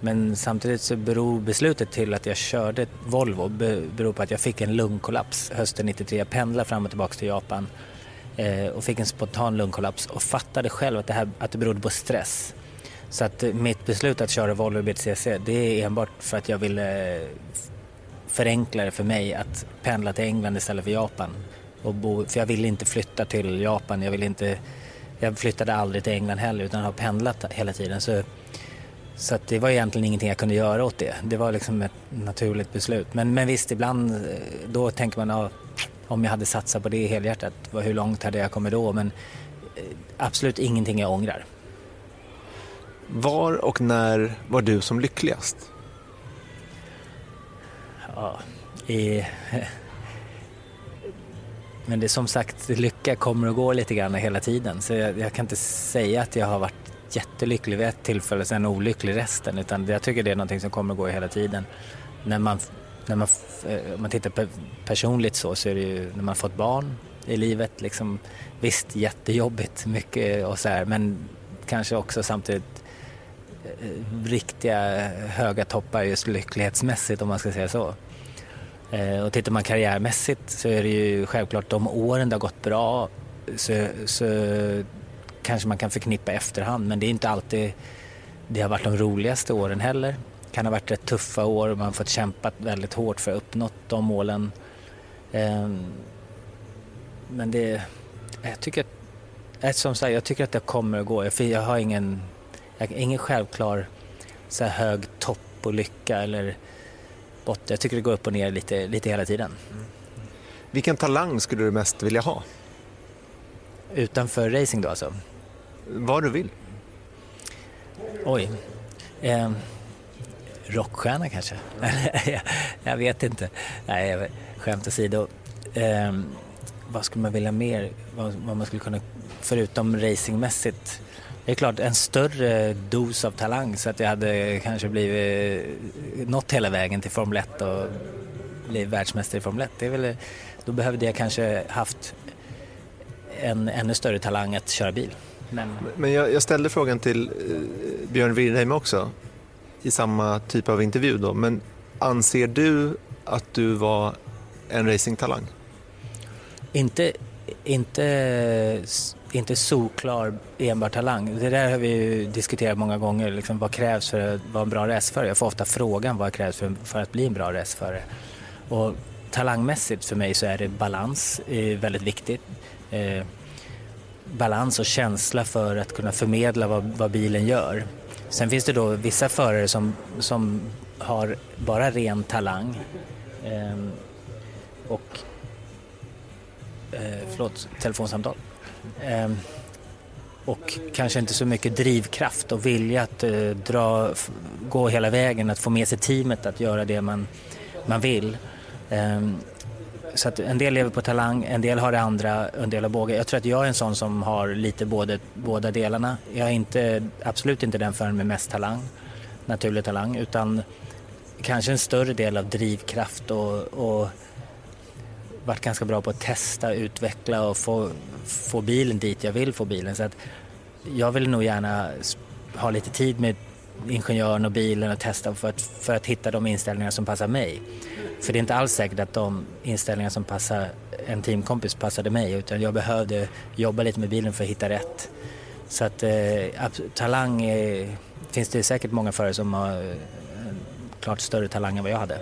Men samtidigt så beror beslutet till att jag körde Volvo beror på att jag fick en lungkollaps hösten 93. Jag pendlade fram och tillbaka till Japan eh, och fick en spontan lungkollaps och fattade själv att det, här, att det berodde på stress. Så att eh, mitt beslut att köra Volvo BTCC det är enbart för att jag ville förenkla det för mig att pendla till England istället för Japan. och bo, för jag ville inte flytta till Japan. Jag, ville inte, jag flyttade aldrig till England heller utan har pendlat hela tiden. Så, så det var egentligen ingenting jag kunde göra åt det. Det var liksom ett naturligt beslut. Men, men visst, ibland eh, då tänker man ja, om jag hade satsat på det helhjärtat, hur långt hade jag kommit då? Men eh, absolut ingenting jag ångrar. Var och när var du som lyckligast? Ja, i... Men det är som sagt, lycka kommer och går lite grann hela tiden. Så jag, jag, kan inte säga att jag har varit jättelycklig vid ett tillfälle och sen olycklig resten. Utan jag tycker det är någonting som kommer och går hela tiden. När man, när man, eh, om man tittar personligt så, så är det ju när man fått barn i livet. Liksom, visst, jättejobbigt mycket och så här, men kanske också samtidigt eh, riktiga höga toppar just lycklighetsmässigt om man ska säga så. Eh, och tittar man karriärmässigt så är det ju självklart de åren det har gått bra så, så kanske man kan förknippa efterhand men det är inte alltid det har varit de roligaste åren heller. Det kan ha varit rätt tuffa år och man har fått kämpa väldigt hårt för att uppnå de målen. Ehm, men det, jag tycker att, som sagt, jag tycker att det kommer att gå. Jag har ingen, jag har ingen självklar så hög topp och lycka eller botten. Jag tycker det går upp och ner lite, lite hela tiden. Mm. Vilken talang skulle du mest vilja ha? Utanför racing då alltså? Vad du vill. Oj. Eh, rockstjärna kanske? jag vet inte. Nej, skämt åsido. Eh, vad skulle man vilja mer? Vad, vad man skulle kunna, förutom racingmässigt, det är klart en större dos av talang så att jag hade kanske blivit eh, nått hela vägen till Formel 1 och blivit världsmästare i Formel 1. Det är väl, då behövde jag kanske haft en ännu större talang att köra bil. Men, Men jag, jag ställde frågan till eh, Björn Wirdheim också i samma typ av intervju då. Men anser du att du var en racingtalang? Inte, inte, inte solklar enbart talang. Det där har vi diskuterat många gånger. Liksom, vad krävs för att vara en bra racerförare? Jag får ofta frågan vad krävs för, för att bli en bra racerförare? Och talangmässigt för mig så är det balans är väldigt viktigt. Eh, balans och känsla för att kunna förmedla vad, vad, bilen gör. Sen finns det då vissa förare som, som har bara ren talang Ehm, och eh, förlåt, telefonsamtal. Ehm, och kanske inte så mycket drivkraft och vilja att eh, dra, gå hela vägen, att få med sig teamet att göra det man, man vill. Ehm, så att en del lever på talang, en del har det andra, en del har båge. Jag tror att jag är en sån som har lite både, båda delarna. Jag är inte, absolut inte den förrän med mest talang, naturlig talang, utan kanske en större del av drivkraft och, och varit ganska bra på att testa, utveckla och få, få bilen dit jag vill få bilen. Så att jag vill nog gärna ha lite tid med ingenjören och bilen och testa för att, för att hitta de inställningar som passar mig. För det är inte alls säkert att de inställningar som passar en teamkompis passade mig utan jag behövde jobba lite med bilen för att hitta rätt. Så att eh, talang är, finns det säkert många förare som har eh, klart större talang än vad jag hade.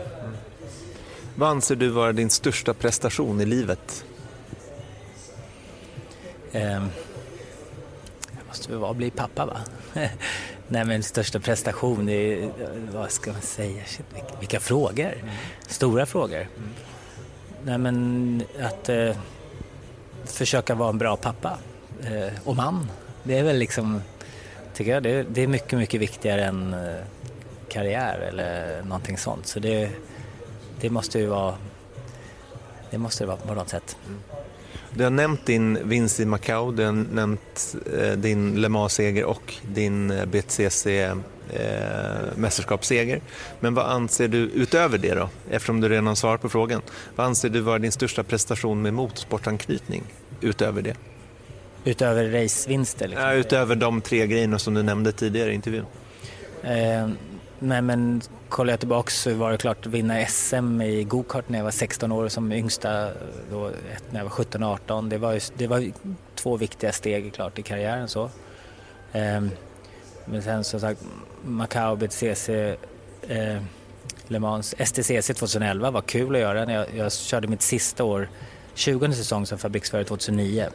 Vad anser du vara din största prestation i livet? Eh, måste väl vara bli pappa va? Nej men största prestation, är, vad ska man säga, Shit, vilka frågor. Mm. Stora frågor. Mm. Nej men att eh, försöka vara en bra pappa eh, och man. Det är väl liksom, tycker jag, det, det är mycket, mycket viktigare än eh, karriär eller någonting sånt. Så det, det måste ju vara, det måste det vara på något sätt. Mm. Du har nämnt din vinst i Macau, du har nämnt eh, din Le Mans-seger och din eh, BTCC eh, mästerskapsseger. Men vad anser du utöver det då? Eftersom du redan har svarat på frågan. Vad anser du vara din största prestation med motorsportanknytning utöver det? Utöver racevinster? Liksom. Ja, utöver de tre grejerna som du nämnde tidigare i intervjun. Eh, nej men kollar jag tillbaks så var det klart att vinna SM i gokart när jag var 16 år som yngsta, då, när jag var 17-18. Det var, det var två viktiga steg klart i karriären så. Ehm, men sen som sagt Macao, BTCC, eh, Le Mans, STCC 2011 var kul att göra. När jag, jag körde mitt sista år 20 säsong som fabriksförare 2009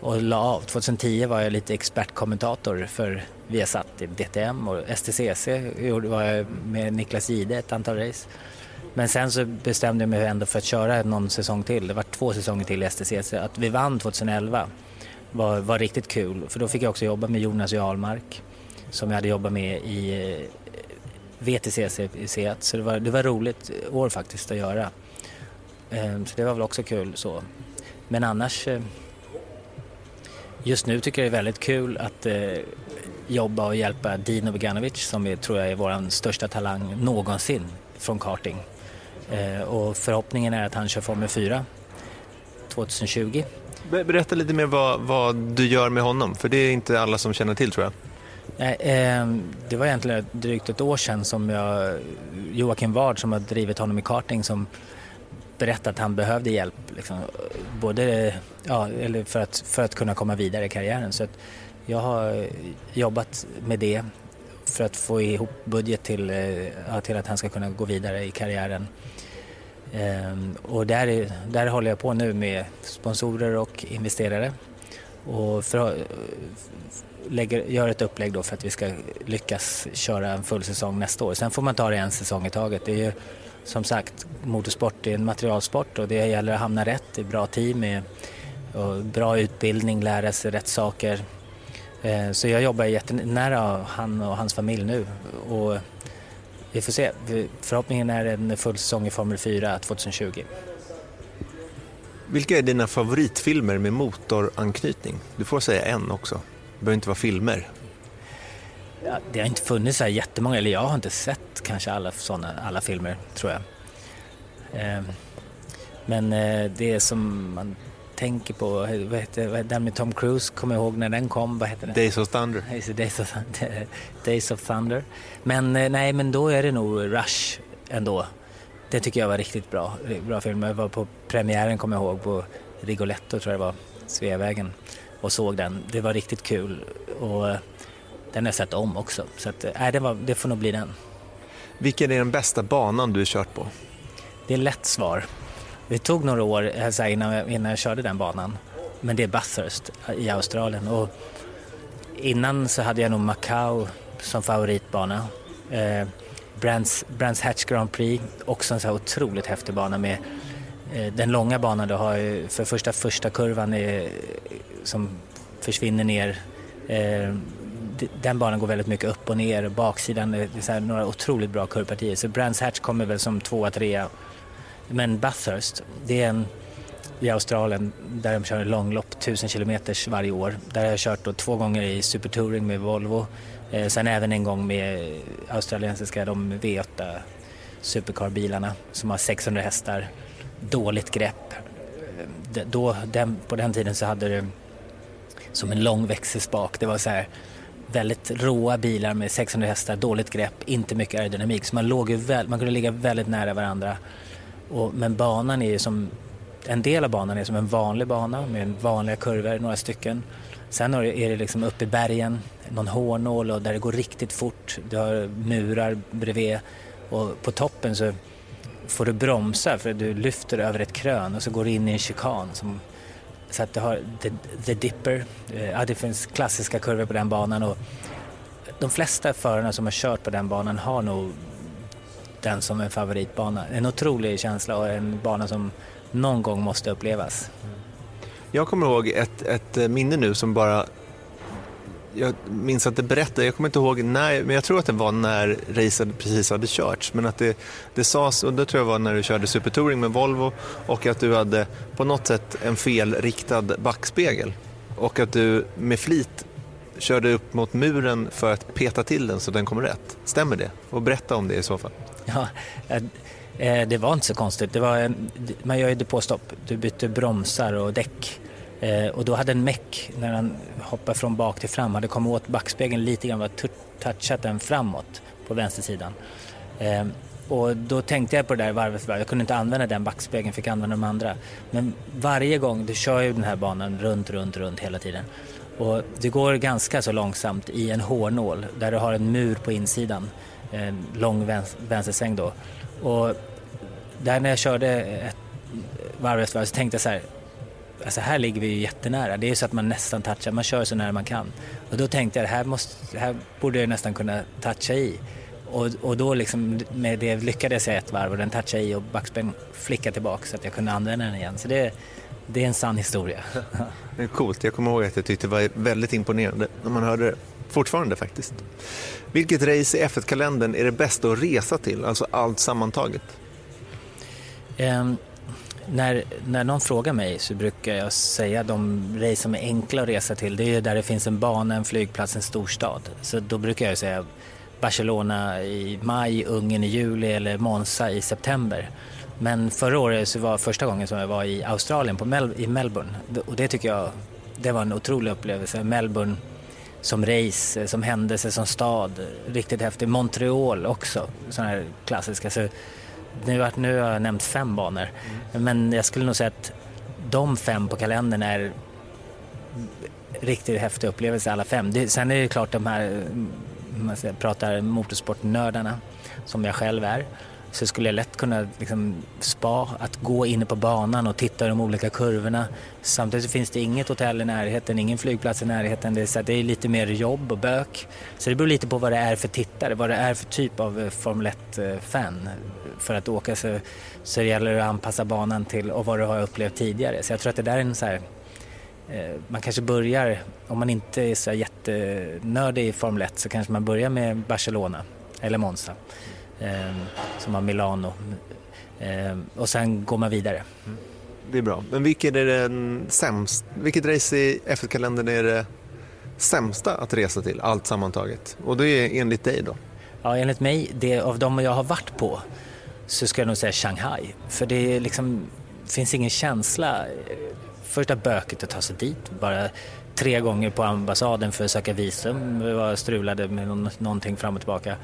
och la av. 2010 var jag lite expertkommentator för Viasat i DTM och STCC var jag med Niklas Gide ett antal race. Men sen så bestämde jag mig ändå för att köra någon säsong till. Det var två säsonger till i STCC. Att vi vann 2011 var, var riktigt kul för då fick jag också jobba med Jonas Jarlmark som jag hade jobbat med i eh, VTCC i Seat. Så det var, det var roligt år faktiskt att göra. Ehm, så det var väl också kul så. Men annars eh, Just nu tycker jag det är väldigt kul att eh, jobba och hjälpa Dino Beganovic som är, tror jag är vår största talang någonsin från karting. Eh, och förhoppningen är att han kör Formel 4 2020. Berätta lite mer vad, vad, du gör med honom, för det är inte alla som känner till tror jag. Eh, det var egentligen drygt ett år sedan som jag, Joakim Ward som har drivit honom i karting som berättade att han behövde hjälp. Liksom, både ja, eller för, att, för att kunna komma vidare i karriären. Så jag har jobbat med det för att få ihop budget till, eh, ja, till att han ska kunna gå vidare i karriären. Ehm, och där, där håller jag på nu med sponsorer och investerare och för, lägger, gör ett upplägg då för att vi ska lyckas köra en full säsong nästa år. Sen får man ta det en säsong i taget. Det är ju, som sagt, motorsport är en materialsport och det gäller att hamna rätt i bra team med bra utbildning, lära sig rätt saker. Eh, så jag jobbar jättenära han och hans familj nu och vi får se. Förhoppningen är en full säsong i Formel 4 2020. Vilka är dina favoritfilmer med motoranknytning? Du får säga en också. Det behöver inte vara filmer. Ja, det har inte funnits så här jättemånga, eller jag har inte sett kanske alla, såna, alla filmer, tror jag. Eh, men eh, det som man tänker på, vad heter den med Tom Cruise, kommer jag ihåg när den kom, vad heter den? Days of Thunder. Days of, Days of Thunder. Men eh, nej, men då är det nog Rush ändå. Det tycker jag var riktigt bra, bra film. Jag var på premiären, kommer jag ihåg, på Rigoletto tror jag det var, Sveavägen och såg den. Det var riktigt kul och eh, den har jag sett om också. Så att, nej, det, var, det får nog bli den. Vilken är den bästa banan du har kört på? Det är lätt svar. Det tog några år alltså, innan, jag, innan jag körde den banan. Men det är Bathurst i Australien. Och innan så hade jag nog Macau som favoritbana. Eh, Brands, Brands Hatch Grand Prix, också en så här otroligt häftig bana med eh, den långa banan du har ju för första första kurvan är, som försvinner ner. Eh, den banan går väldigt mycket upp och ner. Baksidan är så här, några otroligt bra kurvpartier. Så Brands Hatch kommer väl som tvåa, trea men Bathurst, det är en i Australien där de kör långlopp, 1000 kilometers varje år. Där har jag kört då två gånger i supertouring med Volvo. Eh, sen även en gång med australiensiska de V8 supercarbilarna som har 600 hästar. Dåligt grepp. Eh, de, då, den, på den tiden så hade du som en lång växelspak. Det var så här väldigt råa bilar med 600 hästar, dåligt grepp, inte mycket aerodynamik. Så man, låg ju väl, man kunde ligga väldigt nära varandra. Och, men banan är ju som, en del av banan är som en vanlig bana med vanliga kurvor, några stycken. Sen är det liksom uppe i bergen, någon hårnål och där det går riktigt fort. Du har murar bredvid och på toppen så får du bromsa för du lyfter över ett krön och så går du in i en chikan. Som, så att du har the, the Dipper, eh, ja, det finns klassiska kurvor på den banan och de flesta förarna som har kört på den banan har nog den som en favoritbana. En otrolig känsla och en bana som någon gång måste upplevas. Jag kommer ihåg ett, ett minne nu som bara jag minns att det berättade, jag kommer inte ihåg när, men jag tror att det var när racet precis hade körts. Men att det, det sades, och det tror jag var när du körde Supertouring med Volvo och att du hade på något sätt en felriktad backspegel. Och att du med flit körde upp mot muren för att peta till den så den kom rätt. Stämmer det? Och berätta om det i så fall. Ja, eh, eh, det var inte så konstigt. Det var, man gör ju depåstopp. Du bytte bromsar och däck. Eh, och då hade en meck, när han hoppade från bak till fram, hade kommit åt backspegeln lite grann och touchat den framåt på vänstersidan. Eh, och då tänkte jag på det där varvet för varv. Jag kunde inte använda den backspegeln, fick använda de andra. Men varje gång, du kör ju den här banan runt, runt, runt hela tiden. Och det går ganska så långsamt i en hårnål där du har en mur på insidan en lång vänstersväng då. Och där när jag körde ett, varv efter varv så tänkte jag så här, alltså här ligger vi ju jättenära. Det är så att man nästan touchar, man kör så nära man kan. Och då tänkte jag, här, måste, här borde jag nästan kunna toucha i. Och, och då liksom med det lyckades jag ett varv och den touchade i och backspänn flickade tillbaka så att jag kunde använda den igen. Så det, det är en sann historia. Det är coolt. Jag kommer ihåg att jag tyckte det var väldigt imponerande när man hörde det. Fortfarande faktiskt. Vilket race i F1-kalendern är det bästa att resa till? Alltså allt sammantaget. Um, när, när någon frågar mig så brukar jag säga de race som är enkla att resa till. Det är där det finns en bana, en flygplats, en storstad. Så då brukar jag säga Barcelona i maj, Ungern i juli eller Monza i september. Men förra året så var första gången som jag var i Australien, på Mel i Melbourne. Och det tycker jag, det var en otrolig upplevelse. Melbourne som race, som händelse, som stad. Riktigt häftigt. Montreal också, sådana här klassiska. Så nu, nu har jag nämnt fem banor. Mm. Men jag skulle nog säga att de fem på kalendern är riktigt häftiga upplevelser alla fem. Det, sen är det klart de här, mm, man pratar motorsportnördarna som jag själv är så skulle jag lätt kunna liksom, spa, att gå inne på banan och titta i de olika kurvorna. Samtidigt finns det inget hotell i närheten, ingen flygplats i närheten. Det är, så det är lite mer jobb och bök. Så det beror lite på vad det är för tittare, vad det är för typ av eh, Formel 1-fan. För att åka så, så det gäller det att anpassa banan till och vad du har upplevt tidigare. Så jag tror att det där är en så här, eh, man kanske börjar, om man inte är så jättenördig i Formel 1 så kanske man börjar med Barcelona eller Monza som har Milano. Eh, och sen går man vidare. Mm. Det är bra. Men vilket är den sämst, vilket race i F1-kalendern är det sämsta att resa till, allt sammantaget? Och det är enligt dig då? Ja, enligt mig, det, av de jag har varit på så ska jag nog säga Shanghai. För det liksom, finns ingen känsla. Första böket att ta sig dit, bara tre gånger på ambassaden för att söka visum. Vi var strulade med någonting fram och tillbaka.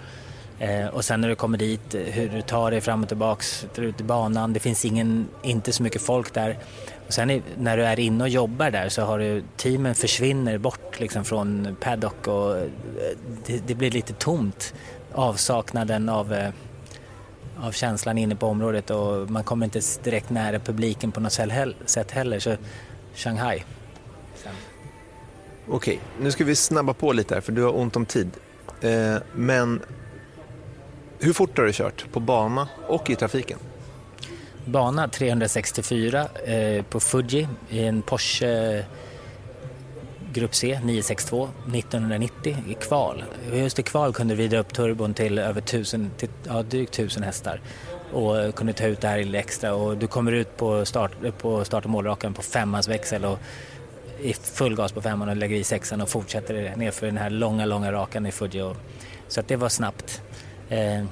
Eh, och sen när du kommer dit, eh, hur du tar dig fram och tillbaks ut i banan. Det finns ingen, inte så mycket folk där. Och sen när du är inne och jobbar där så har du, teamen försvinner bort liksom från paddock och eh, det, det blir lite tomt. Avsaknaden av, eh, av känslan inne på området och man kommer inte direkt nära publiken på något sätt heller. Så Shanghai. Okej, nu ska vi snabba på lite här för du har ont om tid. Men hur fort har du kört på bana och i trafiken? Bana 364 eh, på Fuji i en Porsche eh, Grupp C 962 1990 i kval. Just i kval kunde du vrida upp turbon till över 1000, till, ja, drygt 1000 hästar och eh, kunde ta ut det här lite extra och du kommer ut på start, på start och målrakan på femmans växel och i full gas på femman och lägger i sexan och fortsätter nerför den här långa, långa rakan i Fuji. Och, så att det var snabbt. Eh,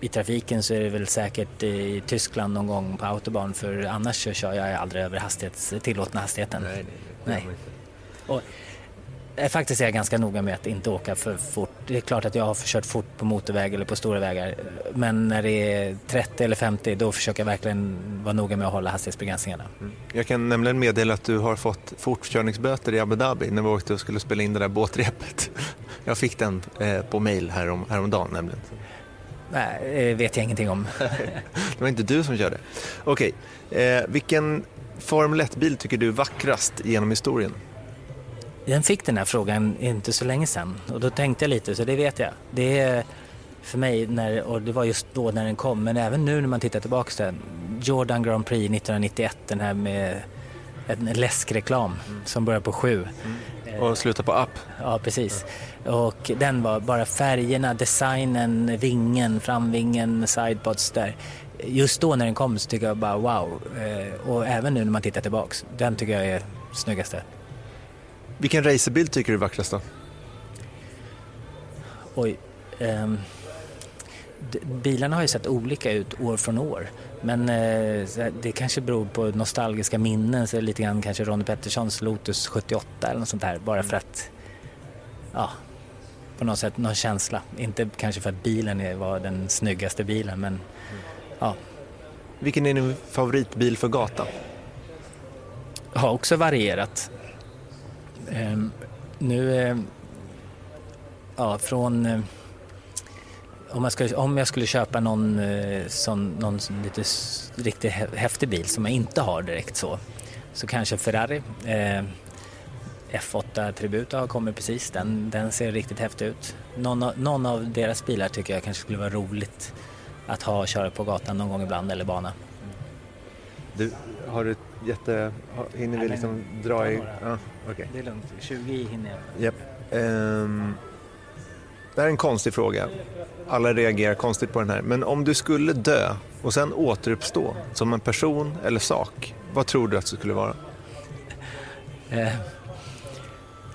I trafiken så är det väl säkert i Tyskland någon gång på autobahn för annars så kör jag aldrig över hastighets, tillåtna hastigheten. Nej, nej, nej. Och, Faktiskt är jag ganska noga med att inte åka för fort. Det är klart att jag har kört fort på motorväg eller på stora vägar. Men när det är 30 eller 50 då försöker jag verkligen vara noga med att hålla hastighetsbegränsningarna. Mm. Jag kan nämligen meddela att du har fått fortkörningsböter i Abu Dhabi när vi åkte och skulle spela in det där båtrepet. Jag fick den eh, på mail härom, häromdagen nämligen. Nej, det vet jag ingenting om. det var inte du som körde. Okej, eh, vilken Formel 1-bil tycker du är vackrast genom historien? Jag fick den här frågan inte så länge sedan och då tänkte jag lite, så det vet jag. Det är för mig, när, och det var just då när den kom, men även nu när man tittar tillbaka till den. Jordan Grand Prix 1991, den här med en läskreklam mm. som börjar på sju. Mm. Och slutar på app. Ja, precis. Och den var bara färgerna, designen, vingen, framvingen, sidepods där. Just då när den kom så tycker jag bara wow. Eh, och även nu när man tittar tillbaks, den tycker jag är snyggaste. Vilken racerbil tycker du är vackrast då? Oj. Um, bilarna har ju sett olika ut år från år. Men eh, det kanske beror på nostalgiska minnen, så lite grann kanske Ronnie Petterssons Lotus 78 eller något sånt där. Bara för att, ja, på något sätt någon känsla. Inte kanske för att bilen var den snyggaste bilen, men ja. Vilken är din favoritbil för gata? Har också varierat. Um, nu, uh, ja, från uh, om, jag skulle, om jag skulle köpa någon, eh, sån, någon lite riktigt hä- häftig bil som jag inte har direkt så, så kanske Ferrari. Eh, F8 Tributo har kommit precis, den, den ser riktigt häftig ut. Någon, av- någon av deras bilar tycker jag kanske skulle vara roligt att ha och köra på gatan någon gång ibland eller bana. Du, har du jätte... Hinner vi liksom dra i... Ja, okej. Det är lugnt, 20 hinner jag. Japp. Ehm, det här är en konstig fråga. Alla reagerar konstigt på den här. Men om du skulle dö och sen återuppstå som en person eller sak, vad tror du att det skulle vara?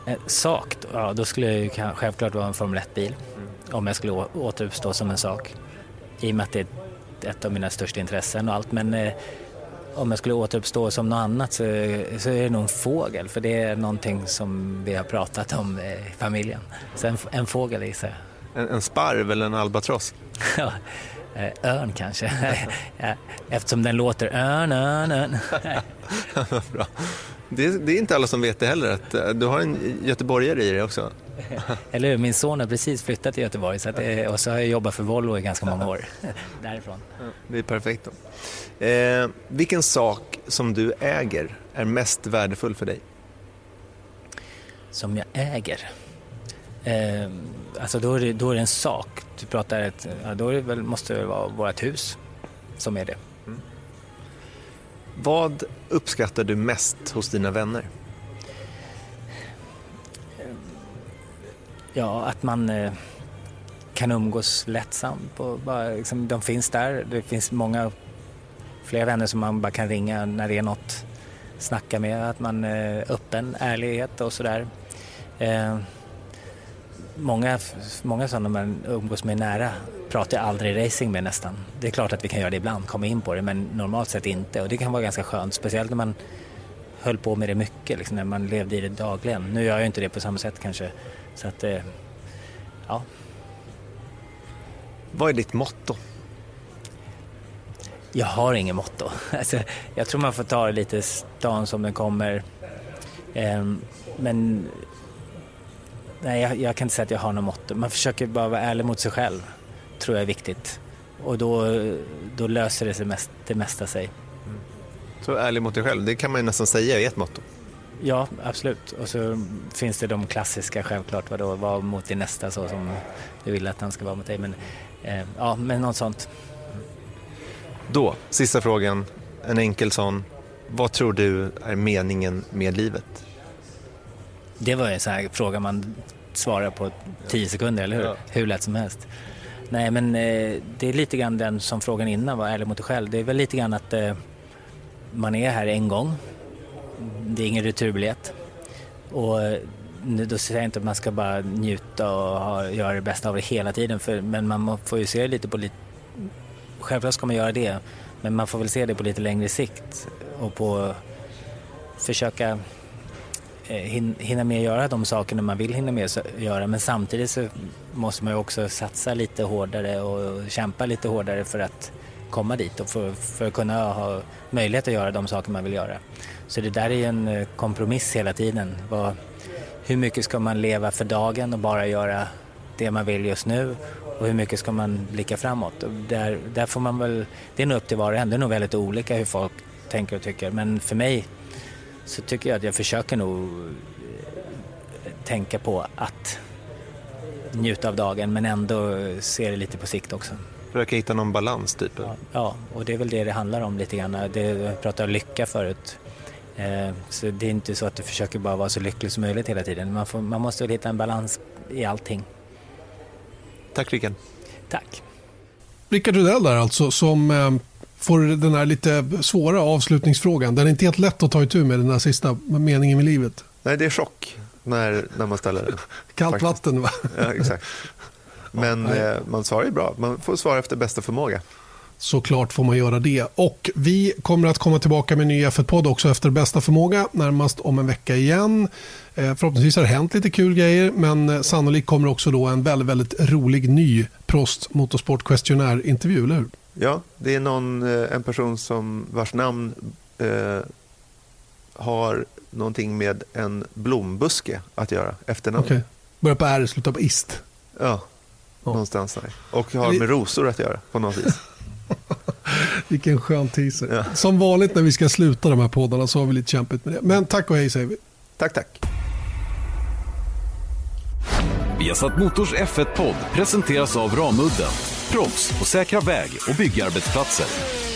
Eh, eh, sak, då- ja då skulle det ju självklart vara en Formel 1-bil. Om jag skulle återuppstå som en sak. I och med att det är ett av mina största intressen och allt. Men eh, om jag skulle återuppstå som något annat så, så är det nog en fågel. För det är någonting som vi har pratat om eh, i familjen. Så en, en fågel gissar jag. En, en sparv eller en albatross? Ja, eh, Örn kanske. Eftersom den låter örn, örn, örn. Bra. Det, är- det är inte alla som vet det heller. Att, eh, du har en göteborgare i dig också. Eller hur? Min son har precis flyttat till Göteborg så att och så har jag jobbat för Volvo i ganska många år. Därifrån. Det är perfekt. Då. Eh, vilken sak som du äger är mest värdefull för dig? Som jag äger. Eh, alltså då är, det, då är det en sak. Du pratar ett, ja, då det väl, måste det vara vårt hus som är det. Vad uppskattar du mest hos dina vänner? Ja, att man eh, kan umgås lättsamt. Och bara, liksom, de finns där. Det finns många fler vänner som man bara kan ringa när det är något. Snacka med, att man är öppen, ärlighet och sådär. Eh, Många, många sådana man umgås med nära pratar jag aldrig racing med nästan. Det är klart att vi kan göra det ibland, komma in på det, men normalt sett inte. Och det kan vara ganska skönt, speciellt när man höll på med det mycket, liksom, när man levde i det dagligen. Nu gör jag inte det på samma sätt kanske. Så att, eh, ja. Vad är ditt motto? Jag har ingen motto. Alltså, jag tror man får ta det lite stan som den kommer. Ehm, men nej, jag, jag kan inte säga att jag har något motto. Man försöker bara vara ärlig mot sig själv, tror jag är viktigt. Och då, då löser det sig mest, det mesta sig. Så ärlig mot dig själv, det kan man ju nästan säga är ett motto. Ja, absolut. Och så finns det de klassiska självklart. Vadå, var mot din nästa så som du vill att han ska vara mot dig. Men, eh, ja, men något sånt. Då, sista frågan, en enkel sån. Vad tror du är meningen med livet? Det var ju en sån här fråga man svarar på tio sekunder, eller hur? Ja. Hur lätt som helst. Nej, men eh, det är lite grann den som frågan innan var, ärlig mot dig själv. Det är väl lite grann att eh, man är här en gång. Det är ingen returbiljett. Och eh, nu, då säger jag inte att man ska bara njuta och ha, göra det bästa av det hela tiden. För, men man får ju se det lite på lite... Självklart ska man göra det. Men man får väl se det på lite längre sikt. Och på försöka Eh, hinna med att göra de sakerna man vill hinna med att göra men samtidigt så måste man ju också satsa lite hårdare och kämpa lite hårdare för att komma dit och för, för att kunna ha möjlighet att göra de saker man vill göra. Så det där är ju en eh, kompromiss hela tiden. Vad, hur mycket ska man leva för dagen och bara göra det man vill just nu och hur mycket ska man blicka framåt? Och där, där får man väl, det är nog upp till var och en, det är nog väldigt olika hur folk tänker och tycker men för mig så tycker jag att jag försöker nog eh, tänka på att njuta av dagen men ändå se det lite på sikt också. Försöka hitta någon balans typ. Ja, och det är väl det det handlar om lite grann. Det, jag pratade om lycka förut. Eh, så det är inte så att du försöker bara vara så lycklig som möjligt hela tiden. Man, får, man måste väl hitta en balans i allting. Tack Rickard. Tack. Rickard Rydell där alltså som eh, får den här lite svåra avslutningsfrågan. Den är inte helt lätt att ta itu med den här sista meningen i livet. Nej, det är chock när, när man ställer den. Kallt Faktiskt. vatten va? Ja, exakt. Men nej. eh, man svarar ju bra. Man får svara efter bästa förmåga. Såklart får man göra det. Och vi kommer att komma tillbaka med en ny F1-podd också efter bästa förmåga, närmast om en vecka igen. Eh, Förhoppningsvis har det hänt lite kul grejer, men eh, sannolikt kommer också då en väldigt, väldigt rolig ny Prost Motorsport Questionnaire-intervju, eller hur? Ja, det är någon, eh, en person som vars namn eh, har någonting med en blombuske att göra, efternamn. Okej. Börjar på R, slutar på ist. Ja, Någonstans där. Och har med rosor att göra på något vis. Vilken skön teaser. Ja. Som vanligt när vi ska sluta de här poddarna så har vi lite kämpigt med det. Men tack och hej säger vi. Tack, tack. Viasat Motors F1-podd presenteras av Ramudden. Proffs på säkra väg och byggarbetsplatser.